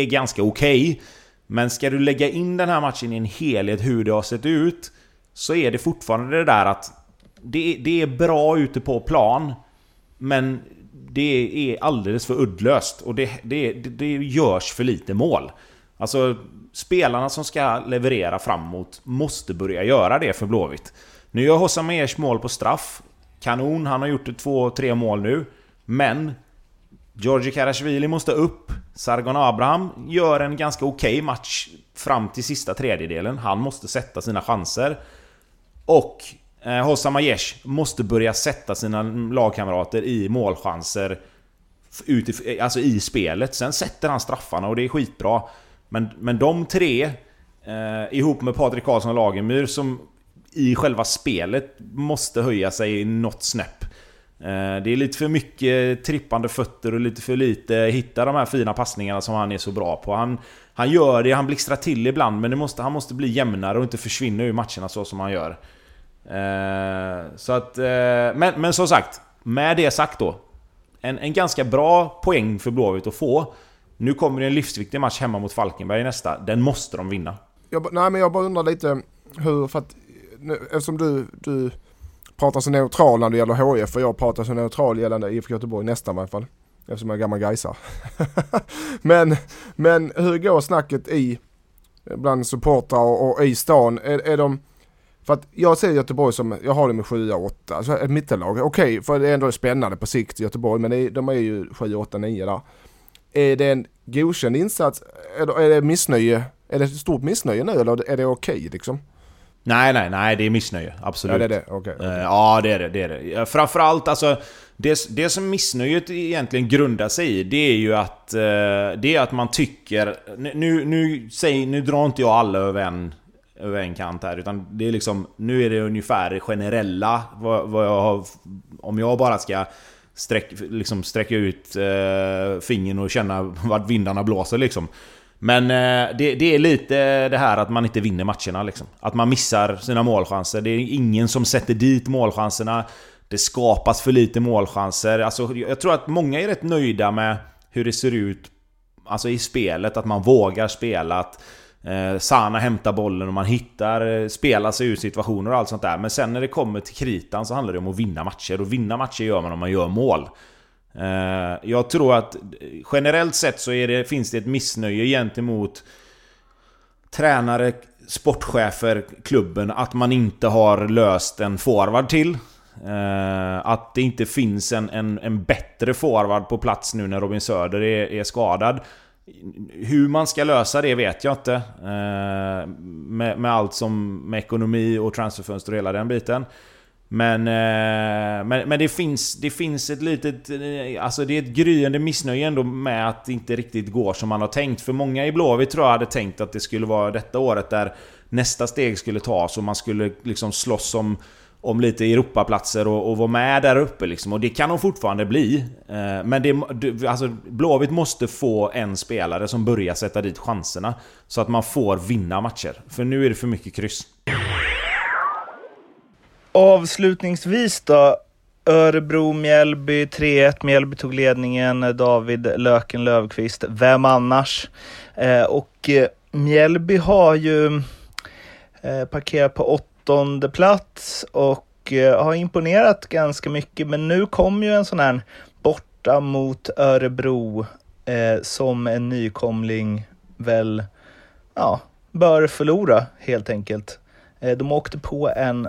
är ganska okej. Okay. Men ska du lägga in den här matchen i en helhet, hur det har sett ut, så är det fortfarande det där att det, det är bra ute på plan, men det är alldeles för uddlöst och det, det, det görs för lite mål. Alltså, spelarna som ska leverera framåt måste börja göra det för Blåvitt. Nu gör Hossam Ers mål på straff. Kanon, han har gjort två, tre mål nu. Men Georgi Karasjvili måste upp. Sargon Abraham gör en ganska okej okay match fram till sista tredjedelen. Han måste sätta sina chanser. Och eh, Hossam Aiesh måste börja sätta sina lagkamrater i målchanser eh, alltså i spelet. Sen sätter han straffarna och det är skitbra. Men, men de tre, eh, ihop med Patrik Karlsson och Lagemyr, som i själva spelet måste höja sig något snäpp. Eh, det är lite för mycket trippande fötter och lite för lite hitta de här fina passningarna som han är så bra på. Han, han gör det, han blixtrar till ibland men det måste, han måste bli jämnare och inte försvinna ur matcherna så som han gör. Eh, så att, eh, men, men som sagt, med det sagt då. En, en ganska bra poäng för Blåvitt att få. Nu kommer det en livsviktig match hemma mot Falkenberg nästa. Den måste de vinna. Jag, nej men jag bara undrar lite hur, för att eftersom du, du pratar så neutral när det gäller HIF och jag pratar så neutral gällande IFK Göteborg nästan i alla fall. Eftersom jag är gammal Gaisare. men, men hur går snacket i bland supportrar och, och, i stan? Är, är de... För att jag ser Göteborg som, jag har dem i 7 8, alltså ett mittellag. Okej, okay, för det är ändå spännande på sikt i Göteborg, men är, de är ju 7, 8, 9 där. Är det en godkänd insats? Är är det missnöje? Är det ett stort missnöje nu eller är det okej okay, liksom? Nej, nej, nej. Det är missnöje. Absolut. Ja, det är det. Okay, okay. Uh, ja, det är det. det, är det. Framförallt alltså... Det, det som missnöjet egentligen grundar sig i, det är ju att... Uh, det är att man tycker... Nu, nu, säg, nu drar inte jag alla över en, över en kant här, utan det är liksom... Nu är det ungefär generella, vad, vad jag har... Om jag bara ska sträck, liksom sträcka ut uh, fingern och känna vart vindarna blåser liksom. Men eh, det, det, är lite det här att man inte vinner matcherna liksom. Att man missar sina målchanser. Det är ingen som sätter dit målchanserna. Det skapas för lite målchanser. Alltså, jag tror att många är rätt nöjda med hur det ser ut alltså i spelet. Att man vågar spela. Att eh, Sana hämtar bollen och man hittar, eh, spelar sig ur situationer och allt sånt där. Men sen när det kommer till kritan så handlar det om att vinna matcher. Och vinna matcher gör man om man gör mål. Eh, jag tror att generellt sett så det, finns det ett missnöje gentemot tränare, sportchefer, klubben att man inte har löst en forward till. Eh, att det inte finns en, en, en, bättre forward på plats nu när Robin Söder är, är skadad. Hur man ska lösa det vet jag inte. Eh, med, med, allt som med ekonomi och transferfönster och hela den biten. Men, eh, men, men det, finns, det finns ett litet... Eh, alltså det är ett gryende missnöje ändå med att det inte riktigt går som man har tänkt. För många i Blåvitt tror jag hade tänkt att det skulle vara detta året där nästa steg skulle tas och man skulle liksom slåss om, om lite Europaplatser och, och vara med där uppe liksom. Och det kan de fortfarande bli. Eh, men det, alltså Blåvitt måste få en spelare som börjar sätta dit chanserna. Så att man får vinna matcher. För nu är det för mycket kryss. Avslutningsvis då. Örebro-Mjällby 3-1. Mjällby tog ledningen. David Löken Lövqvist. Vem annars? Eh, och eh, Mjällby har ju eh, parkerat på åttonde plats och eh, har imponerat ganska mycket. Men nu kom ju en sån här borta mot Örebro eh, som en nykomling väl, ja, bör förlora helt enkelt. Eh, de åkte på en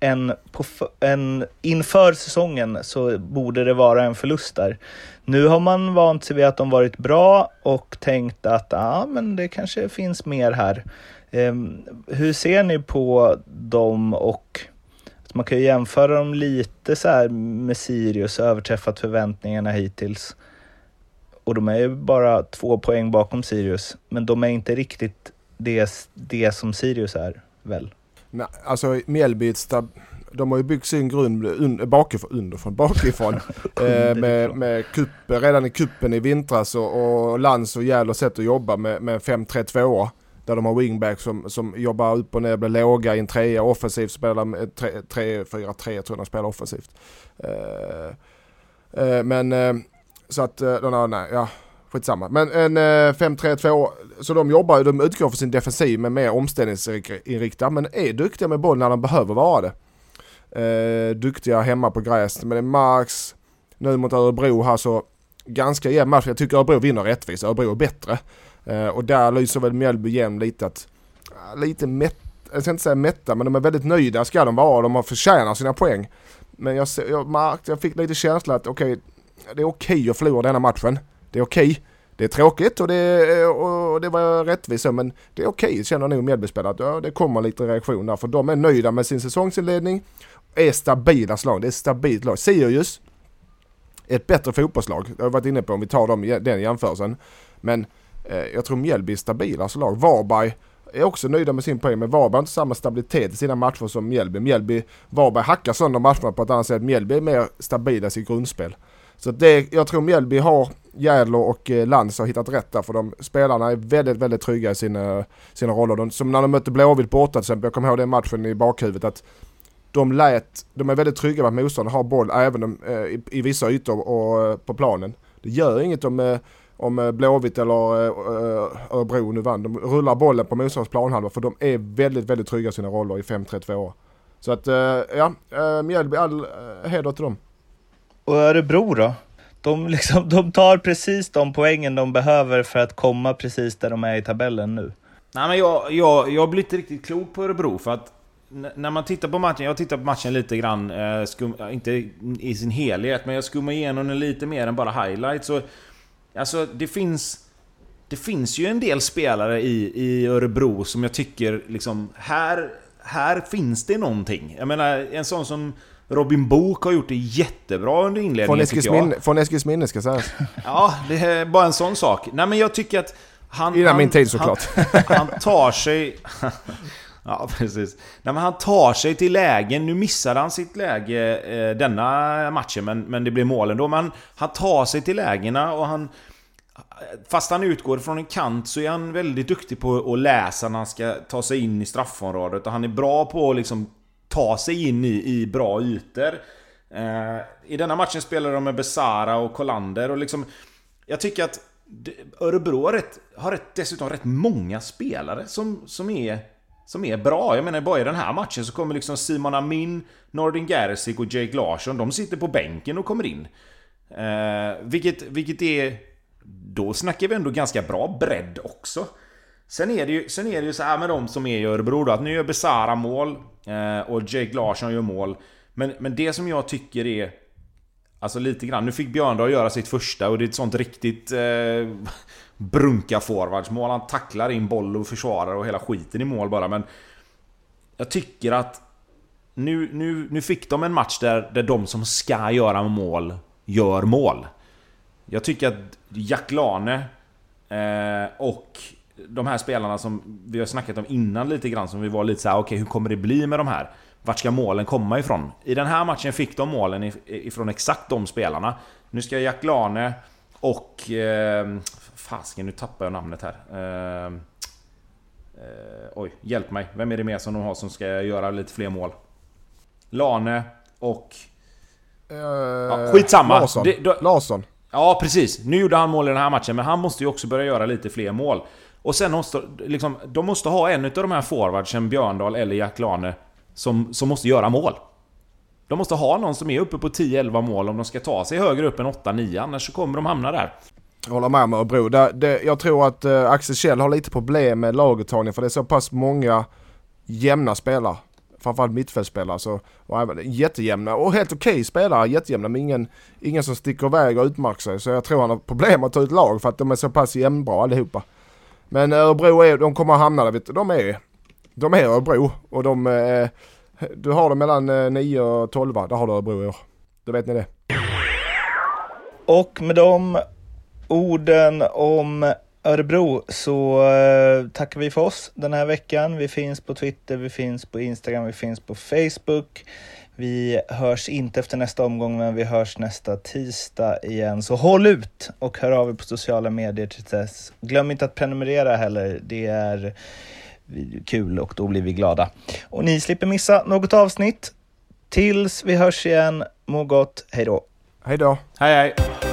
en, på, en, inför säsongen så borde det vara en förlust där. Nu har man vant sig vid att de varit bra och tänkt att ja, men det kanske finns mer här. Eh, hur ser ni på dem och alltså man kan ju jämföra dem lite så här med Sirius, överträffat förväntningarna hittills. Och de är ju bara två poäng bakom Sirius, men de är inte riktigt det, det som Sirius är, väl? Nej, alltså Mjällby de har ju byggt sin grund un, bakifrån, underifrån, bakifrån. eh, med, med kupp, redan i kuppen i vintras och, och Lands och Jäl sätt att jobba med, med 5-3-2 där de har wingback som, som jobbar upp och ner, blir låga i en trea, offensivt spelar 3-4-3 tror jag de spelar offensivt. Eh, eh, men eh, så att, eh, nej, ja skitsamma. Men en eh, 5-3-2, så de jobbar ju, de utgår från sin defensiv med mer omställningsinriktad men är duktiga med boll när de behöver vara det. Eh, duktiga hemma på gräs. Men det är Marx, nu mot Örebro här så ganska jämn match. Jag tycker Örebro vinner rättvist. Örebro är bättre. Eh, och där lyser väl Mjällby igenom lite att, lite mätt, jag ska inte säga mätta, men de är väldigt nöjda ska de vara. De har förtjänat sina poäng. Men jag, jag, märkt, jag fick lite känsla att okej, okay, det är okej okay att förlora denna matchen. Det är okej. Okay. Det är tråkigt och det, och det var rättvist men det är okej känner nog Mjällbyspelare att ja, det kommer lite reaktion där för de är nöjda med sin säsongsinledning är stabila slag. Det är ett stabilt lag. Sirius, ett bättre fotbollslag. Det har jag varit inne på om vi tar dem, den jämförelsen. Men eh, jag tror Mjällby är stabila lag. Varberg är också nöjda med sin poäng men Varberg har inte samma stabilitet i sina matcher som Mjällby. Mjällby, Varberg hackar sönder matcherna på ett annat sätt. Mjällby är mer stabila i sitt grundspel. Så det, jag tror Mjällby har Jädler och eh, Lantz har hittat rätt där för de spelarna är väldigt, väldigt trygga i sina, sina roller. De, som när de mötte Blåvitt borta till exempel, jag kommer ihåg den matchen i bakhuvudet att de lät, de är väldigt trygga med att motståndarna har boll även de, eh, i, i, vissa ytor och, eh, på planen. Det gör inget om, eh, om eh, Blåvitt eller eh, Örebro nu vann. De rullar bollen på motståndarens planhalva för de är väldigt, väldigt trygga i sina roller i 5-3-2. Så att eh, ja, Mjällby, all heder till dem. Och Örebro då? De, liksom, de tar precis de poängen de behöver för att komma precis där de är i tabellen nu. Nej, men jag, jag, jag blir inte riktigt klok på Örebro för att när man tittar på matchen, jag tittar på matchen lite grann, eh, skum, inte i sin helhet, men jag skummar igenom den lite mer än bara highlights. Så, alltså det finns... Det finns ju en del spelare i, i Örebro som jag tycker liksom, här, här finns det någonting. Jag menar, en sån som Robin Book har gjort det jättebra under inledningen från tycker jag. Minne, från Eskils minne ska sägas. Ja, det är bara en sån sak. Nej men jag tycker att han... Innan han, min tid såklart. Han, han tar sig... Ja, precis. Nej, men han tar sig till lägen. Nu missade han sitt läge eh, denna matchen, men, men det blev mål ändå. Men han tar sig till lägena och han... Fast han utgår från en kant så är han väldigt duktig på att läsa när han ska ta sig in i straffområdet. Och han är bra på att liksom ta sig in i, i bra ytor. Eh, I denna matchen spelar de med Besara och Kolander och liksom... Jag tycker att Örebro har, rätt, har rätt, dessutom rätt många spelare som, som är som är bra. Jag menar bara i den här matchen så kommer liksom Simon Amin, Nordin Gerzik och Jake Larsson, de sitter på bänken och kommer in. Eh, vilket, vilket är... Då snackar vi ändå ganska bra bredd också. Sen är det ju, sen är det ju så här med de som är i Örebro då, att nu gör Besara mål eh, och Jake Larsson gör mål. Men, men det som jag tycker är... Alltså lite grann, nu fick Björndal göra sitt första och det är ett sånt riktigt... Eh, brunka forwardsmål. Han tacklar in boll och försvarar och hela skiten i mål bara. Men jag tycker att nu, nu, nu fick de en match där, där de som ska göra mål gör mål. Jag tycker att Jack Lane eh, och de här spelarna som vi har snackat om innan lite grann, som vi var lite såhär, okej okay, hur kommer det bli med de här? Vart ska målen komma ifrån? I den här matchen fick de målen ifrån exakt de spelarna. Nu ska Jack Lane och eh, Fasken, nu tappar jag namnet här. Uh, uh, oj, hjälp mig. Vem är det mer som de har som ska göra lite fler mål? Lane och... Uh, ja, skitsamma. Larsson. Det, då, Larsson. Ja, precis. Nu gjorde han mål i den här matchen, men han måste ju också börja göra lite fler mål. Och sen måste... Liksom, de måste ha en av de här forwardsen, Björndal eller Jack Lane, som, som måste göra mål. De måste ha någon som är uppe på 10-11 mål om de ska ta sig högre upp än 8-9, annars så kommer de hamna där. Jag håller med om Örebro. Det, det, jag tror att uh, Axel Kjell har lite problem med laguttagningen för det är så pass många jämna spelare. Framförallt mittfältspelare. Så, och även jättejämna och helt okej okay spelare, jättejämna men ingen, ingen som sticker iväg och utmärker sig. Så jag tror han har problem att ta ut lag för att de är så pass jämnbra allihopa. Men Örebro är, de kommer att hamna där, vet du. De är, de är Örebro och de, eh, du har dem mellan eh, 9 och 12, där har du Örebro i år. Då vet ni det. Och med de orden om Örebro så eh, tackar vi för oss den här veckan. Vi finns på Twitter, vi finns på Instagram, vi finns på Facebook. Vi hörs inte efter nästa omgång, men vi hörs nästa tisdag igen. Så håll ut och hör av er på sociala medier till dess. Glöm inte att prenumerera heller. Det är kul och då blir vi glada. Och ni slipper missa något avsnitt. Tills vi hörs igen, må gott. Hej då! Hej då! Hej hej!